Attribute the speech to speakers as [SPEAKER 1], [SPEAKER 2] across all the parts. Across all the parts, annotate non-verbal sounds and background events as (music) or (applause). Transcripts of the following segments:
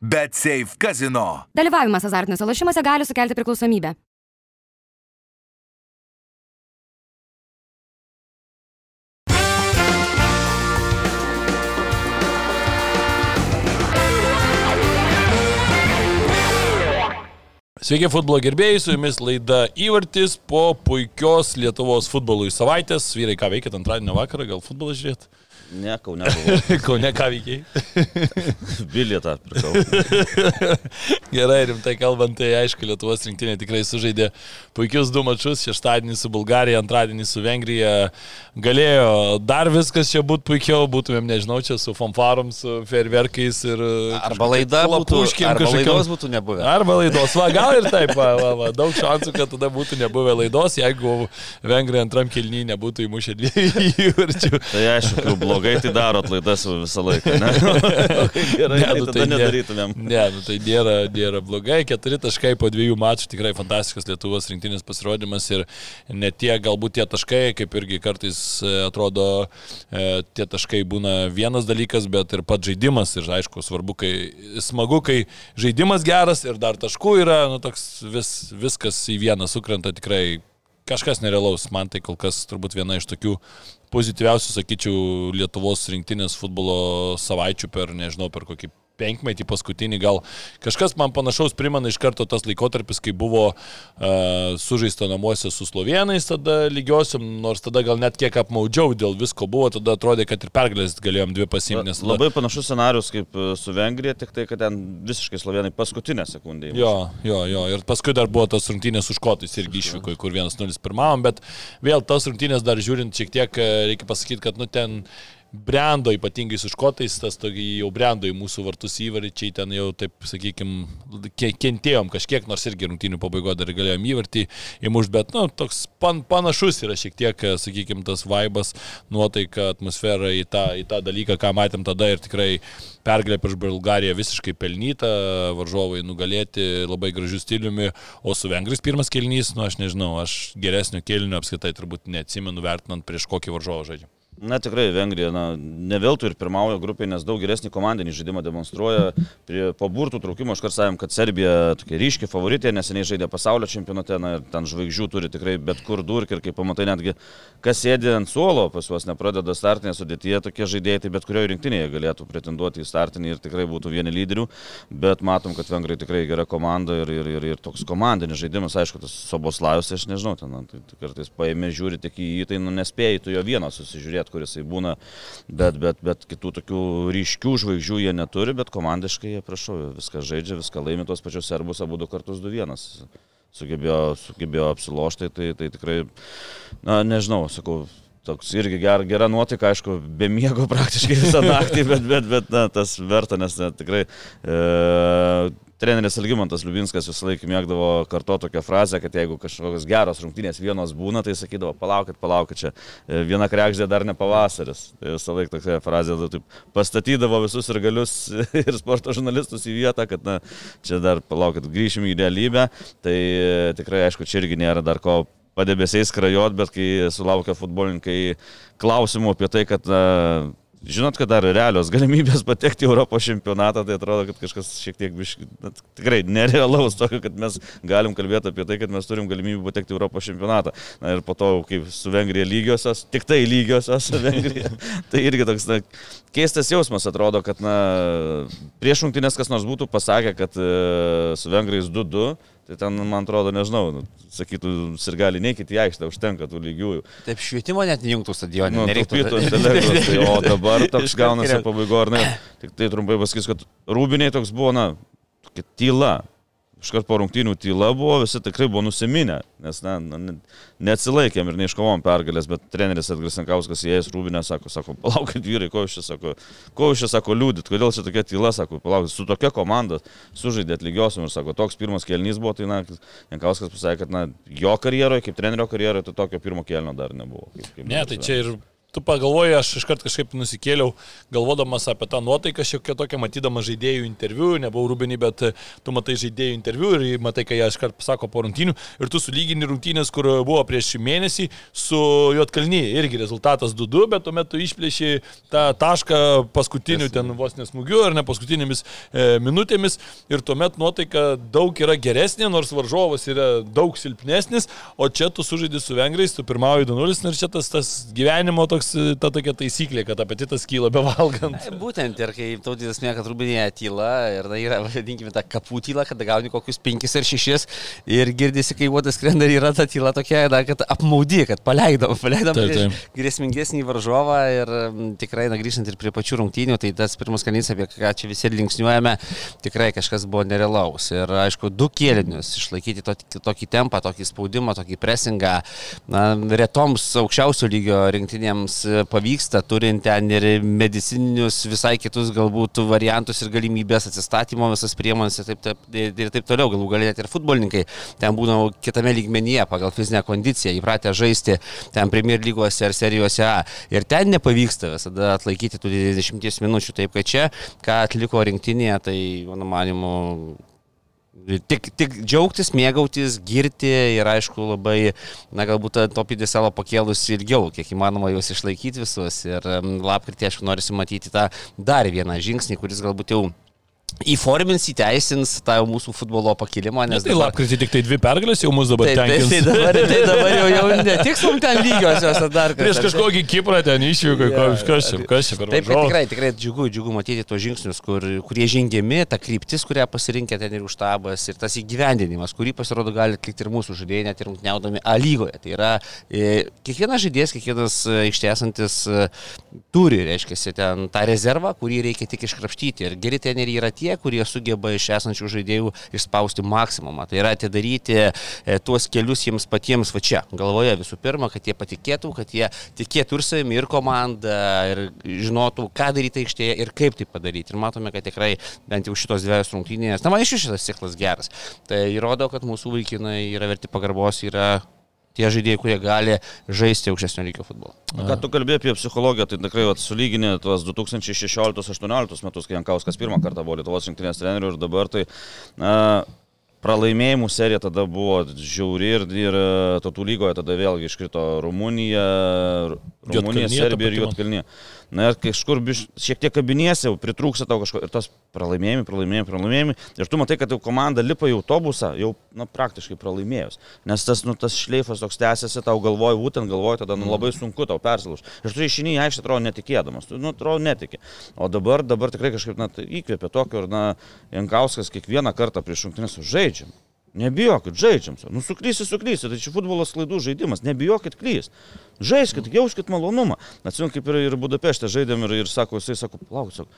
[SPEAKER 1] Bet Safe Casino.
[SPEAKER 2] Dalyvavimas azartiniuose lošimuose gali sukelti priklausomybę.
[SPEAKER 3] Sveiki futbolo gerbėjai, su jumis laida Įvartis po puikios Lietuvos futbolui savaitės. Vyrai, ką veikėt antradienio vakarą, gal futbolą žiūrėt?
[SPEAKER 4] Ne, kaune. (laughs)
[SPEAKER 3] Kaune ką veikiai? (laughs)
[SPEAKER 4] Bilietą pirkau. (laughs)
[SPEAKER 3] Gerai, rimtai kalbant, tai aišku, Lietuvos rinktinė tikrai sužaidė puikius du mačius, šeštadienį su Bulgarija, antradienį su Vengrija. Galėjo dar viskas čia būtų puikiau, būtumėm, nežinau, čia su fanfarom, su ferverkais ir...
[SPEAKER 5] Arba laida būtų, arba laidos būtų nebuvę.
[SPEAKER 3] Arba laidos, va, gal ir taip, va, va, va, daug šansų, kad tada būtų nebuvę laidos, jeigu Vengrija antram kilny nebūtų įmušę dviejų įvarčių.
[SPEAKER 4] Tai aišku, jau blogai tai darot laidas visą laiką, ne? (laughs) (laughs) Gerai, ne, nu, tai
[SPEAKER 3] nėra-
[SPEAKER 4] nedarytumėm.
[SPEAKER 3] Ne, nu, tai nėra, nėra blogai. Keturi taškai po dviejų mačų tikrai fantastiškas Lietuvos rinktinės pasirodymas ir ne tie galbūt tie taškai, kaip irgi kartais e, atrodo, e, tie taškai būna vienas dalykas, bet ir pats žaidimas. Ir aišku, svarbu, kai smagu, kai žaidimas geras ir dar taškų yra, nu, toks vis, viskas į vieną sukrenta tikrai. Kažkas nerealaus, man tai kol kas turbūt viena iš tokių pozityviausių, sakyčiau, Lietuvos rinktinės futbolo savaičių per, nežinau, per kokį penkmetį paskutinį, gal kažkas man panašaus primena iš karto tas laikotarpis, kai buvo uh, sužaista namuose su slovenais, tada lygiosiam, nors tada gal net kiek apmaudžiau dėl visko buvo, tada atrodė, kad ir pergalės galėjom dvi pasimti, nes tada-
[SPEAKER 4] Labai panašus scenarius kaip e, su Vengrija, tik tai, kad ten visiškai slovenai paskutinę sekundę.
[SPEAKER 3] Jo, jo, jo. Ir paskui dar buvo tos rungtynės už kotais irgi išvyko, kur 1-0 pirmavom, bet vėl tos rungtynės dar žiūrint šiek tiek, e, reikia pasakyti, kad nu ten brendo ypatingai su škotais, tas tokį jau brendo į mūsų vartus įvarčiai, ten jau taip, sakykime, kentėjom kažkiek, nors irgi rungtynių pabaigoje dar galėjom įvartį įmušti, bet, nu, toks pan, panašus yra šiek tiek, sakykime, tas vaibas, nuotaika, atmosfera į tą, į tą dalyką, ką matėm tada ir tikrai pergalė prieš Bulgariją visiškai pelnyta, varžovai nugalėti labai gražių stiliumi, o su Vengrais pirmas kelnys, nu aš nežinau, aš geresnio kelnio apskaitai turbūt neatsimenu vertinant prieš kokį varžovą žaidžiu.
[SPEAKER 4] Na tikrai, Vengrija, na, ne veltui ir pirmauja grupėje, nes daug geresnį komandinį žaidimą demonstruoja. Prie, po burtų traukimo aš karsavim, kad Serbija tokia ryški favoritė, neseniai žaidė pasaulio čempionate, na ten žvaigždžių turi tikrai bet kur durk ir kaip pamatai netgi, kas sėdi ant suolo, pas juos nepradeda startinė sudėtyje, tokie žaidėjai, tai bet kurioje rinktinėje galėtų pretenduoti į startinį ir tikrai būtų vieni lyderių, bet matom, kad Vengrai tikrai gera komanda ir, ir, ir, ir toks komandinis žaidimas, aišku, tas Soboslavas, aš nežinau, ten tai, tai kartais paėmė žiūri tik į jį, tai nu, nespėjai tu jo vieną susižiūrėti, kuris jisai būna, bet, bet, bet kitų tokių ryškių žvaigždžių jie neturi, bet komandiškai jie, prašau, viską žaidžia, viską laimi tos pačios serbus, abu du kartus 2-1 sugebėjo, sugebėjo apsilošti, tai, tai tikrai, na, nežinau, sakau, toks irgi ger, gera nuotaika, aišku, be miego (laughs) praktiškai visą naktį, bet, bet, bet na, tas verta, nes na, tikrai e, treneris Algymantas Liubinskas visą laiką mėgdavo karto tokią frazę, kad jeigu kažkokios geros rungtynės vienos būna, tai sakydavo, palaukit, palaukit, čia e, viena krekždė dar ne pavasaris. Tai visą laiką tokia frazė nu, taip, pastatydavo visus ir galius (laughs) ir sporto žurnalistus į vietą, kad na, čia dar palaukit, grįšim į realybę. Tai e, tikrai, aišku, čia irgi nėra dar ko padebesiais krajot, bet kai sulaukia futbolininkai klausimų apie tai, kad na, žinot, kad dar realios galimybės patekti į Europos čempionatą, tai atrodo, kad kažkas šiek tiek na, tikrai nerealaus tokio, kad mes galim kalbėti apie tai, kad mes turim galimybę patekti į Europos čempionatą. Na ir po to, kaip su Vengrija lygiosios, tik tai lygiosios su Vengrija, (laughs) tai irgi toks na, keistas jausmas atrodo, kad na, prieš rungtynės kas nors būtų pasakę, kad e, su Vengrais 2-2. Tai ten, man atrodo, nežinau, nu, sakytų, ir gali neikit į aikštę, užtenka tų lygiųjų.
[SPEAKER 5] Taip švietimo net nejungtų stadionė.
[SPEAKER 4] Nu,
[SPEAKER 5] nereiktų-
[SPEAKER 4] ant elektros, tai, o (laughs) dabar toks gaunasi pabaigo, ar ne? Tik tai trumpai pasakysiu, kad rūbiniai toks buvo, na, tokia tyla. Iškart po rungtynių tyla buvo, visi tikrai buvo nusiminę, nes na, na, ne- neatsilaikėm ir neiškovom pergalės, bet treneris Edgaras Sankauskas įėjęs rūbinę sako, sako, palaukit vyrai, ko jūs čia sako, ko jūs čia sako liūdit, kodėl čia tokia tyla, sako, palaukit, su tokia komanda sužaidėt lygiosiam ir sako, toks pirmas kelnys buvo, tai na, Jankauskas pasakė, kad na, jo karjeroje, kaip trenerio karjeroje, tai tokio pirmo kelnio dar nebuvo. Kaip, kaip
[SPEAKER 3] Ne, tai čia ir tu pagalvoji, aš iškart kažkaip nusikėliau, galvodamas apie tą nuotaiką, šiek tiek tokia, matydamas žaidėjų interviu, nebuvau rūbinį, bet tu matai žaidėjų interviu ir matai, ką jie iškart pasako po rungtynių ir tu sulygini rungtynės, kur buvo prieš mėnesį su Juotkalny, irgi rezultatas 2-2, bet tuomet tu išplėši tą tašką paskutiniu ten vos nesmūgiu ar ne paskutinėmis e, minutėmis. Ir tuomet nuotaika daug yra geresnė, nors varžovas yra daug silpnesnis, o čia tu sužaidži su vengrais, tu pirmauji 2-0 ir čia tas, tas gyvenimo toks toks, ta tokia taisyklė, kad apetitas kyla be valgant.
[SPEAKER 5] Būtent ir kai tautytas mėga, kad rūbinėje tyla ir na, yra, (laughs) vadinkime, ta kapų tyla, kad gauni kokius penkis ar šešis ir girdisi, kai uodas skrenda ir yra ta tyla tokia, na, kad apmaudi, kad paleidom, paleidom taip, taip. grėsmingesnį varžovą ir tikrai, na, grįžtant ir prie pačių rungtynių, tai tas pirmas kalnys, apie ką čia visi linksniuojame, tikrai kažkas buvo nerealaus. Ir aišku, du kėlinius išlaikyti tokį, tokį tempą, tokį spaudimą, tokį presingą, na, retoms aukščiausio lygio rinktinėms E, pavyksta, turint ten ir medicininius visai kitus galbūt variantus ir galimybės atsistatymo visas priemonės ir taip, taip, ir taip toliau, galų galėt net ir futbolininkai ten būna kitame lygmenyje pagal fizinę kondiciją, įpratę žaisti ten Premier lygose ar serijose A. Ir ten nepavyksta visada atlaikyti tų 20 minučių, taip kad čia, ką atliko rinktinėje, tai mano manimu Tik, tik džiaugtis, mėgautis, girti ir aišku labai, na galbūt topyti savo pakėlus ilgiau, kiek įmanoma juos išlaikyti visus. Ir lapkritį, aišku, norisi matyti tą dar vieną žingsnį, kuris galbūt jau įformins, įteisins tą mūsų futbolo pakilimą.
[SPEAKER 3] Nes tai dabar... lapkritį tik tai dvi pergalės jau mus dabar tenkins.
[SPEAKER 5] Tai, tai, dabar, tai dabar jau, jau ne tik mums ten lygiosios, ar dar
[SPEAKER 3] kažkas. Prieš kažkokį Kiprą ten išvyko, yeah. kas čia, kas čia per
[SPEAKER 5] Taip, tai tikrai, tikrai džiugu, džiugu matyti tos žingsnius, kur, kurie žengiami, ta kryptis, kurią pasirinkė ten ir užtabas, ir tas įgyvendinimas, kurį pasirodo gali atlikti ir mūsų žaidėjai, net ir rungtniaudami A lygoje. Tai yra, e, kiekvienas žaidėjas, kiekvienas ištiesantis e, turi, reiškia, ten tą rezervą, kurį reikia tik iškrapštyti. Ir geri teneriai yra tie, kurie sugeba iš esančių žaidėjų išspausti maksimumą. Tai yra atidaryti e, tuos kelius jiems patiems va čia, galvoje visų pirma, kad jie patikėtų, kad jie tikėtų ir savimi, ir komanda, ir žinotų, ką daryti aikštėje ir kaip tai padaryti. Ir matome, kad tikrai bent jau šitos dviejos rungtynės, na man iš šitas ciklas geras. Tai įrodo, kad mūsų vaikinai yra verti pagarbos, yra tie žaidėjai, kurie gali žaisti aukštesnio lygio futbolą.
[SPEAKER 4] Ką tu kalbėjai apie psichologiją, tai tikrai sulyginė tuos 2016-2018 metus, kai Jankauskas pirmą kartą buvo Lietuvos rinktinės trenerių ir dabar tai na, pralaimėjimų serija tada buvo žiauri ir, ir tautų lygoje tada vėlgi iškrito Rumunija, Rumunija, Serbija ir Juotkalnė. Na ir kažkur biš, šiek tiek kabinėsi, pritrūksa tau kažko ir tos pralaimėjimai, pralaimėjimai, pralaimėjimai. Ir tu matai, kad jau komanda lipa į autobusą, jau na, praktiškai pralaimėjus. Nes tas, nu, tas šleifas toks tęsiasi, tau galvoji, būtent galvoji, tada nu, labai sunku tau persilauž. Ir tu išini į aikštę, atrodo netikėdamas, tu, nu, atrodo netiki. O dabar, dabar tikrai kažkaip, na, tai įkvėpė tokio ir, na, Jankauskas kiekvieną kartą prieš šimtinės žaidžiam. Nebijokit, žaidžiam. Nu, suklysi, suklysi, tai čia futbolas klaidų žaidimas, nebijokit klys. Žaiskit, jauskit malonumą. Atsimenu, kaip ir, ir Budapešte žaidėm ir, ir sako, jisai sako, plauk, sako,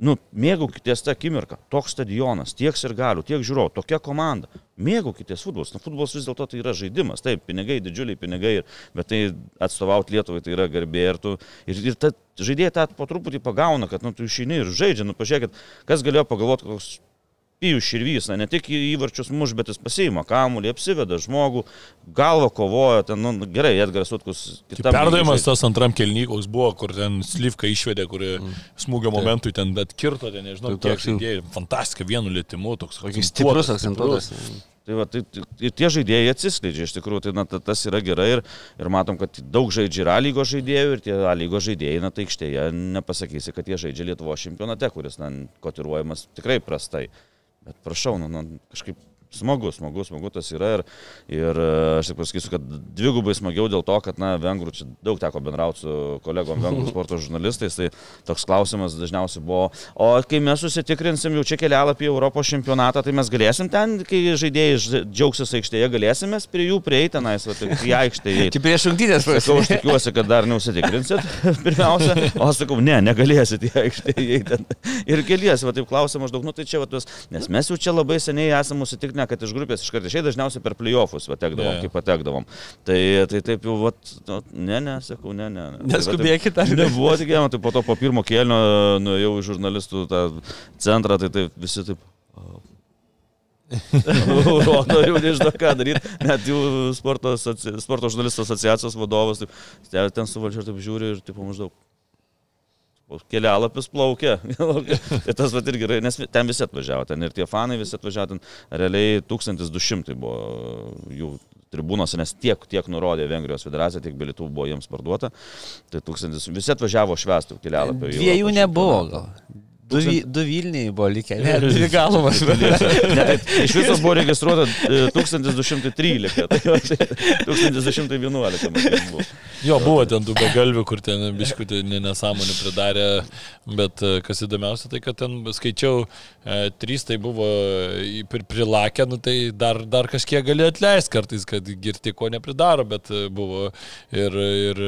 [SPEAKER 4] nu, mėgaukitės tą akimirką. Toks stadionas, tiek ir galių, tiek žiūrovų, tokia komanda. Mėgaukitės futbolas. Na, futbolas vis dėlto tai yra žaidimas. Taip, pinigai, didžiuliai pinigai, bet tai atstovauti Lietuvai tai yra garbė. Ir, tu, ir, ir ta, žaidėjai tą po truputį pagauna, kad nu, tu išeini ir žaidži. Nu, pažiūrėkit, kas galėjo pagalvoti, koks Pijus Širvys, ne tik įvarčius muš, bet jis pasiima kamuolį, apsiveda žmogų, galva kovoja, ten, nu, gerai, Edgaras Utkus.
[SPEAKER 3] Perdavimas tas antram kelnykoks buvo, kur ten Slivka išvedė, kur mm. smūgio momentui ten atkirto, ten nežinau, tai kiek žaidėjai, fantastika vienu lėtimu, toks
[SPEAKER 5] stiprus akcentuotas.
[SPEAKER 4] Tai, va, tai, tai tie žaidėjai atsiskleidžia, iš tikrųjų, tai na, tas yra gerai ir, ir matom, kad daug žaidžia ir A lygos žaidėjų ir tie A lygos žaidėjai, na tai aikštėje nepasakysi, kad jie žaidžia Lietuvo čempionate, kuris, na, kotiruojamas tikrai prastai. Bet prašau, nu, nu, kažkaip smagu, smagu, smagu tas yra ir, ir e, aš tik pasakysiu, kad dvigubai smagiau dėl to, kad, na, vengrų čia daug teko bendrauti su kolegom vengrų (laughs) sporto žurnalistais, tai toks klausimas dažniausiai buvo, o kai mes susitikrinsim jau čia kelialapį Europos čempionatą, tai mes galėsim ten, kai žaidėjai džiaugsis aikštėje, galėsim mes prie jų prieiti, tenais, va, tai į aikštėje. (laughs)
[SPEAKER 5] Tik prieš šimtinės
[SPEAKER 4] pasakau, aš tikiuosi, kad dar neusitikrinsit (laughs) pirmiausia, o aš sakau, ne, negalėsit į aikštėje ten. Ir keliesi, va taip klausia maždaug, nu tai čia, va, tuos, nes mes jau čia labai seniai esame užsitikrinę ne, kad iš grupės iškart išėjai dažniausiai per playoffus patekdavom, yeah. kaip patekdavom. Tai, tai taip jau, vat, nu, ne, ne, sakau, ne, ne.
[SPEAKER 5] ne. Neskubėkite,
[SPEAKER 4] ar ne? Nebuvo tikėjama, tai po to po pirmo kėlinio nuėjau į žurnalistų tą centrą, tai taip visi taip. (laughs) Rodo jau nežinau, ką daryti. Net jų sporto, sporto žurnalistų asociacijos vadovas, taip, ten su valdžia, taip žiūri ir taip maždaug. Kelialapis plaukia. (laughs) ir tas va irgi gerai, nes ten visi atvažiavo, ten ir tie fanai visi atvažiavo, ten realiai 1200 buvo jų tribūnose, nes tiek, tiek nurodė Vengrijos federacija, tiek bilietų buvo jiems parduota. Tai tūkstantis, visi atvažiavo švestų kelialapį.
[SPEAKER 5] Dviejų nebuvo gal. Du, du Vilniai buvo likę, ne, (laughs) dvi galvas. (laughs)
[SPEAKER 4] Ne, tai iš viso buvo registruota e, 1213, tai va, tai 1211 matyt buvo.
[SPEAKER 3] Jo, buvo ten tų begalvių, kur ten biškutį nesąmonį pridarė, bet e, kas įdomiausia, tai kad ten skaičiau, e, trys tai buvo pri- prilakę, nu tai dar, dar kažkiek gali atleisti kartais, kad girti ko nepridaro, bet e, buvo ir, ir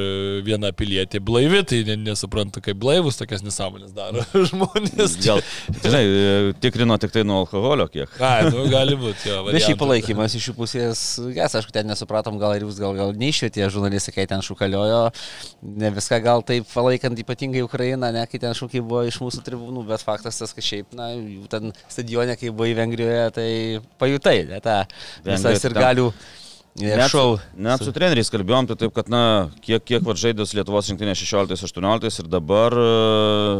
[SPEAKER 3] viena pilietė blaivi, tai ne, nesuprantu, kaip blaivus tokias nesąmonės daro (laughs) žmonės. (laughs)
[SPEAKER 4] Gal, žinai, e, tikrino tik tai nuo alkoholio kiek.
[SPEAKER 3] Ai, nu, gali būti, jo.
[SPEAKER 5] Bet šiaip palaikymas iš jų pusės, ges, aišku, ten nesupratom, gal ir jūs gal, gal neišvietė žurnalistai, kai ten šūkaliojo, ne viską gal taip palaikant ypatingai Ukrainą, ne, kai ten šūkiai buvo iš mūsų tribūnų, bet faktas tas, kad šiaip, na, jų ten stadione, kai buvai Vengrijoje, tai pajutai, ne, tą visas ir
[SPEAKER 4] ten-
[SPEAKER 5] galių
[SPEAKER 4] Net
[SPEAKER 5] šau.
[SPEAKER 4] net su treneriais kalbėjom, tai taip, kad, na, kiek, kiek va žaidės Lietuvos rinktinė 16-18 ir dabar e,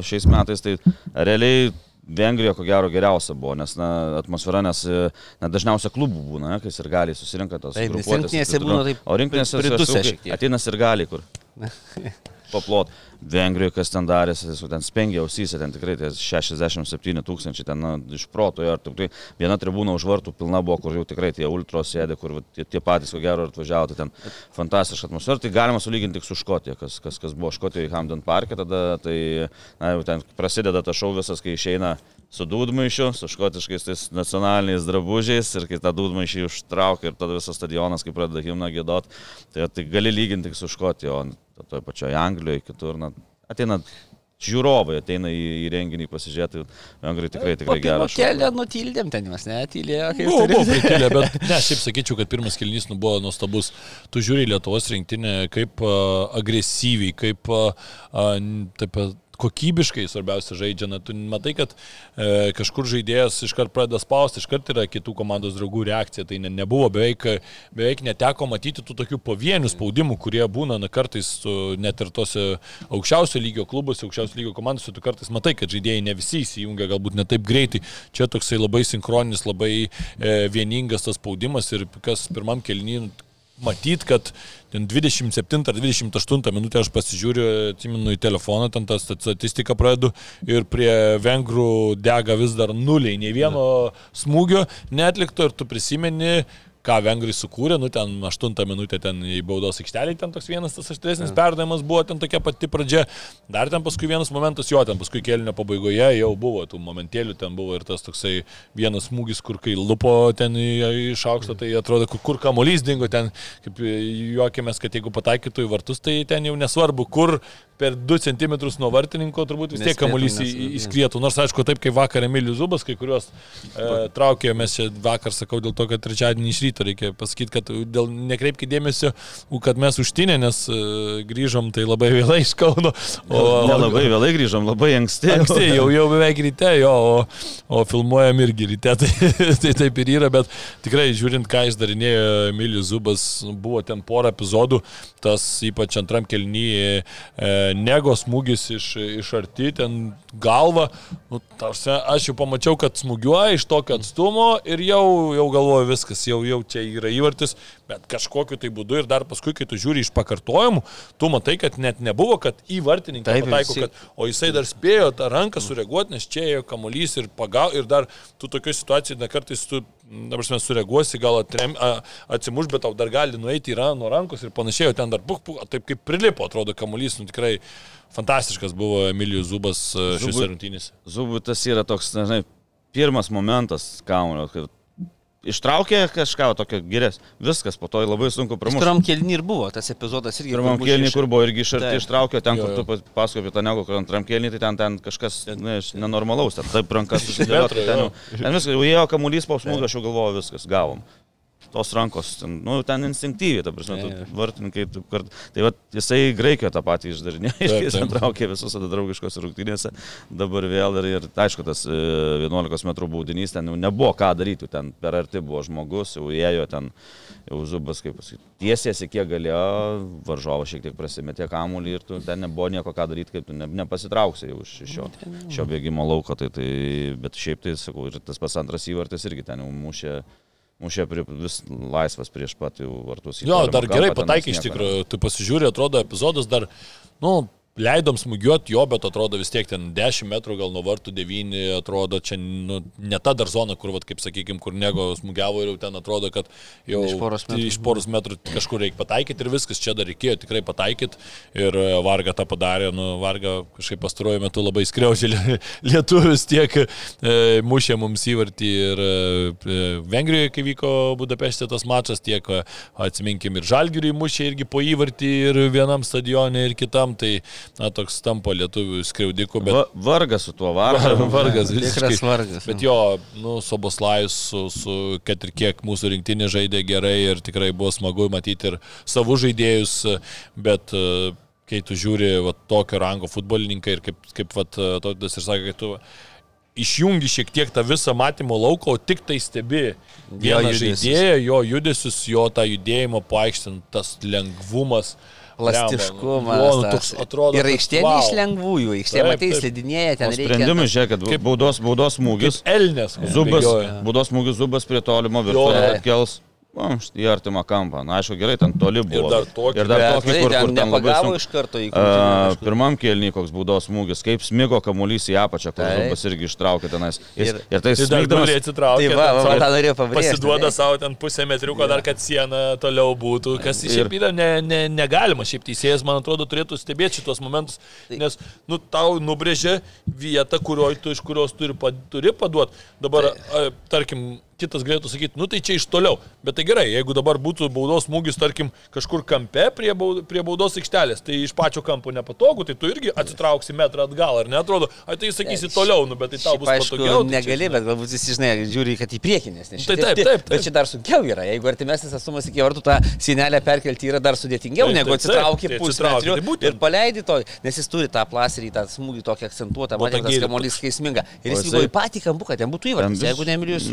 [SPEAKER 4] šiais metais, tai realiai Vengrija ko gero geriausia buvo, nes, na, atmosfera, nes, e, na, dažniausia klubų būna, kai ir gali susirinka tos
[SPEAKER 5] Taip, rinktinėse būna taip
[SPEAKER 4] O rinktinėse
[SPEAKER 5] pri- pridusę
[SPEAKER 4] aš sakau,
[SPEAKER 5] šiek tiek.
[SPEAKER 4] ateina ir gali kur. (laughs) Paplot. Vengrijoje, kas ten darė, su ten spengia ausyse, ten tikrai tai 67 tūkstančiai, ten na, iš proto ir tik tai viena tribūna už vartų pilna buvo, kur jau tikrai tie ultros sėdė, kur tie, tie patys, ko gero, atvažiavo, tai ten fantastiška atmosfera, tai galima sulyginti tik su Škotija, kas, kas, kas buvo Škotijoje Hamden parke tada, tai na, jau ten prasideda tas šau visas, kai išeina su dūdmaišiu, su škotiškais tais nacionaliniais drabužiais ir kai tą dūdmaišį užtraukia ir tada visas stadionas, kai pradeda himną gėdot, tai, tai gali lyginti tik su Škotija, o toje pačioje Anglijoje, kitur, na, ateina žiūrovai, ateina į, į renginį pasižiūrėti, vengrai tikrai, tikrai gerą šou.
[SPEAKER 5] Kelią nutildėm ten juos, ne, tylėjo, kaip
[SPEAKER 3] Buvo, buvo
[SPEAKER 5] turi.
[SPEAKER 3] prikilę, bet (laughs) ne, šiaip sakyčiau, kad pirmas kelnys nu, buvo nuostabus. Tu žiūri Lietuvos rinktinę, kaip uh, agresyviai, kaip uh, taip, uh, kokybiškai svarbiausia žaidžia. Na, tu matai, kad e, kažkur žaidėjas iškart pradeda spausti, iškart yra kitų komandos draugų reakcija. Tai ne, nebuvo beveik, beveik neteko matyti tų tokių pavienių spaudimų, kurie būna na, kartais net ir tose aukščiausio lygio klubuose, aukščiausio lygio komandose, tu kartais matai, kad žaidėjai ne visi įsijungia galbūt ne taip greitai. Čia toksai labai sinchroninis, labai e, vieningas tas spaudimas ir kas pirmam kelnyn matyt, kad ten 27 ar 28 minutę aš pasižiūriu, atsimenu į telefoną, ten tą statistiką pradedu ir prie vengrų dega vis dar nuliai, nei vieno smūgio netlikto ir tu prisimeni, ką vengrai sukūrė, nu ten 8 minutę ten į baudos aikštelį, ten toks vienas tas aštresnis perdavimas buvo, ten tokia pati pradžia, dar ten paskui vienas momentas, jo, ten paskui kelnio pabaigoje jau buvo tų momentėlių, ten buvo ir tas toksai vienas smūgis, kur kai lupo ten iš aukšto, tai atrodo, kur, kur kamolys dingo, ten kaip juokėmės, kad jeigu pataikytų į vartus, tai ten jau nesvarbu, kur per 2 cm nuo vartininko turbūt vis tiek kamuolys įskrietų. Nors aišku, taip kaip vakar Emilijus Zubas, kai kuriuos e, traukė, mes čia vakar sakau dėl to, kad trečiadienį iš ryto reikia pasakyti, kad dėl nekreipkite dėmesio, kad mes užtinė, nes e, grįžom tai labai vėlai iš Kauno. O,
[SPEAKER 4] Nelabai vėlai grįžom, labai anksti.
[SPEAKER 3] Anksti, jau, jau beveik ryte, jo, o, o filmuojam irgi ryte, tai, (laughs) tai taip ir yra, bet tikrai žiūrint, ką išdarinėjo Emilijus Zubas, buvo ten porą epizodų, tas ypač antram kelnyje e, negos smūgis iš, iš arti, ten galva, nu, tarsi, aš jau pamačiau, kad smūgiuoja iš tokio atstumo ir jau, jau galvoju viskas, jau, jau čia yra įvartis, bet kažkokiu tai būdu ir dar paskui, kai tu žiūri iš pakartojimų, tu matai, kad net nebuvo, kad į vartininką
[SPEAKER 5] Taip,
[SPEAKER 3] pataiko, kad O jisai dar spėjo tą ranką sureaguoti, nes čia ėjo kamuolys ir pagau, ir dar tu tokioje situacijoje, na kartais tu, dabar mes sureaguosi, gal atrem, atsimuš, bet tau dar gali nueiti į nuo rankos ir panašiai, o ten dar puk, puk, taip kaip prilipo, atrodo, kamuolys, nu tikrai fantastiškas buvo Emilijus Zubas a, šiuose rungtynėse.
[SPEAKER 4] Zubui tas yra toks, na, žinai, pirmas momentas kaunio, kad ištraukė kažką tokio geres. Viskas, po to jį labai sunku pramušti.
[SPEAKER 5] Pirmam kelnį ir buvo tas epizodas irgi.
[SPEAKER 4] Pirmam
[SPEAKER 5] kur mušė
[SPEAKER 4] kur buvo irgi iš arti ištraukė, ten,
[SPEAKER 3] Jo,
[SPEAKER 4] kur
[SPEAKER 3] jo.
[SPEAKER 4] tu pasakoji apie tą negu, kur antram kėlinį, tai ten, ten kažkas ne, nenormalaus, ten taip rankas (laughs) susidėliojo, tai ten, ten viskas, jau ėjo kamuolys po smūgio, aš jau galvoju, viskas, gavom. Tos rankos, ten, nu, ten instinktyviai, ta prasme, tu vartininkai, tu kart, tai va, jisai Graikijoje tą patį išdarinėjo, jis traukė visus tada draugiškos rungtynėse, dabar vėl ir, ir aišku, tas e, 11 m baudinys ten jau nebuvo ką daryti, ten per arti buvo žmogus, jau ėjo ten, jau zubas, kaip pasakyti, tiesiasi kiek galėjo, varžovas šiek tiek prasimetė kamuolį ir tu ten nebuvo nieko ką daryti, kaip tu ne, nepasitrauksi jau iš šio, šio bėgimo lauko, tai, tai, bet šiaip tai, sakau, ir tas pas antras įvartis irgi ten jau mušė. Mušė prie, vis laisvas prieš pat jau vartus.
[SPEAKER 3] Jo, dar gerai pataikė iš tikrųjų. Tu pasižiūrė, atrodo, epizodas dar, nu, leidom smūgiuoti jo, bet atrodo vis tiek ten 10 metrų, gal nuo vartų 9, atrodo, čia nu, ne ta dar zona, kur, vat, kaip sakykime, kur nego smūgiavo ir jau ten atrodo, kad jau
[SPEAKER 5] Iš poros metrų.
[SPEAKER 3] iš poros metrų kažkur reikia pataikyti ir viskas, čia dar reikėjo tikrai pataikyti ir e, Varga tą padarė, nu, Varga kažkaip pastaruoju metu labai skriaužė lie- (laughs) lietuvius tiek e, mušė mums įvartį ir e, Vengrijoje, kai vyko Budapeštė tas mačas, tiek e, atsiminkim ir Žalgiriui mušė irgi po įvartį ir vienam stadione ir kitam, tai na, toks tampa lietuvių skriaudikų, bet
[SPEAKER 4] Va, vargas su tuo vargu. (laughs)
[SPEAKER 3] vargas
[SPEAKER 5] Tikras vargas.
[SPEAKER 3] Bet jo, nu, Soboslajus, su, su, kad ir kiek mūsų rinktinė žaidė gerai ir tikrai buvo smagu matyti ir savų žaidėjus, bet e, kai tu žiūri va, tokio rango futbolininką ir kaip, kaip va, Tautas ir sakė, kad tu išjungi šiek tiek tą visą matymo lauką, o tik tai stebi vieną žaidėją, jo judesius, jo tą judėjimą paaiškint, tas lengvumas.
[SPEAKER 5] Plastiškumas.
[SPEAKER 3] Jo, nu, toks atrodo,
[SPEAKER 5] Ir aikštė wow. iš lengvųjų, aikštė, matai, slidinėja, ten
[SPEAKER 4] sprendimai, žiūrėk, kad baudos, baudos smūgis.
[SPEAKER 3] Kaip Elnės.
[SPEAKER 4] Zubas, baudos smūgis Zubas prie tolimo viršūnės atkels. O, į artimą kampą. Na, aišku, gerai, ten toli buvo.
[SPEAKER 3] dar tokį.
[SPEAKER 4] ir dar tokį,
[SPEAKER 5] tai
[SPEAKER 4] kur, kur ten labai sunku.
[SPEAKER 5] iš karto į krūtinę.
[SPEAKER 4] pirmam kelniui koks būdos smūgis, kaip smigo kamuolys į apačią, kur. Zubas irgi ištraukė tenais. Ir,
[SPEAKER 5] Ir-
[SPEAKER 4] ir tai
[SPEAKER 3] Tai
[SPEAKER 4] smigdamas,
[SPEAKER 3] gali atsitraukti.
[SPEAKER 5] Tai va, va, va, tą norėjau pabrėžti.
[SPEAKER 3] Pasiduoda
[SPEAKER 5] ne?
[SPEAKER 3] savo ten pusę metriuko, dar kad siena toliau būtų. Kas
[SPEAKER 4] Ir-
[SPEAKER 3] šiaip yra ne, ne, negalima. Šiaip teisėjas, man atrodo, turėtų stebėti šitos momentus. Nes, nu, tau nubrėžė vietą, kurioje tu iš kurios turi, turi paduoti. Dabar, a, tarkim, kitas galėtų sakyti, nu tai čia iš toliau. Bet tai gerai, jeigu dabar būtų baudos smūgis, tarkim, kažkur kampe prie, baud, prie baudos aikštelės, tai iš pačio kampo nepatogu, tai tu irgi atsitrauksi metrą atgal, ar ne? Atrodo, ai tai sakysi toliau, nu, bet tai tau bus
[SPEAKER 5] aišku,
[SPEAKER 3] patogiau. tai čia,
[SPEAKER 5] negali, bet galbūt visi, žinai, žiūri, kad į priekį, nes ne
[SPEAKER 3] Tai
[SPEAKER 5] šitie
[SPEAKER 3] taip, taip, taip.
[SPEAKER 5] Bet čia dar sunkiau yra. Jeigu artimesnis atstumas iki vartų, tą sienelę perkelti yra dar sudėtingiau,
[SPEAKER 3] Taip,
[SPEAKER 5] negu atsitraukti
[SPEAKER 3] Tai atsitrauki, tai būtent.
[SPEAKER 5] ir paleidi to, nes jis turi tą plaserį, tą smūgį tokį akcentuotą, matė, tas kamuolys skaisminga. Ir jis vyko į patį kampuką, ten būtų įvartis. Jeigu nemilijus,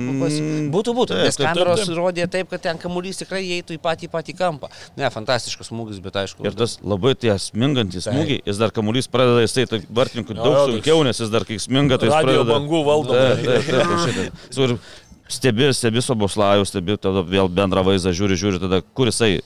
[SPEAKER 5] būtų, būtų.
[SPEAKER 4] taip,
[SPEAKER 5] Nes
[SPEAKER 3] taip, taip,
[SPEAKER 5] kameros
[SPEAKER 3] taip.
[SPEAKER 5] rodė taip, kad ten kamuolys tikrai įeitų į patį, patį kampą. Ne, fantastiškas smūgis, bet aišku.
[SPEAKER 4] Ir tas labai tie smingantis
[SPEAKER 5] Taip.
[SPEAKER 4] smūgiai, jis dar kamuolys pradeda, jisai tai vartininkui daug sunkiau, nes jis dar kai sminga, tai jis
[SPEAKER 3] Radio
[SPEAKER 4] pradeda...
[SPEAKER 3] bangų valdoma. (laughs)
[SPEAKER 4] Stebi, stebi Soboslajų, stebi tada vėl bendrą vaizdą, žiūri, žiūri, tada kur jisai,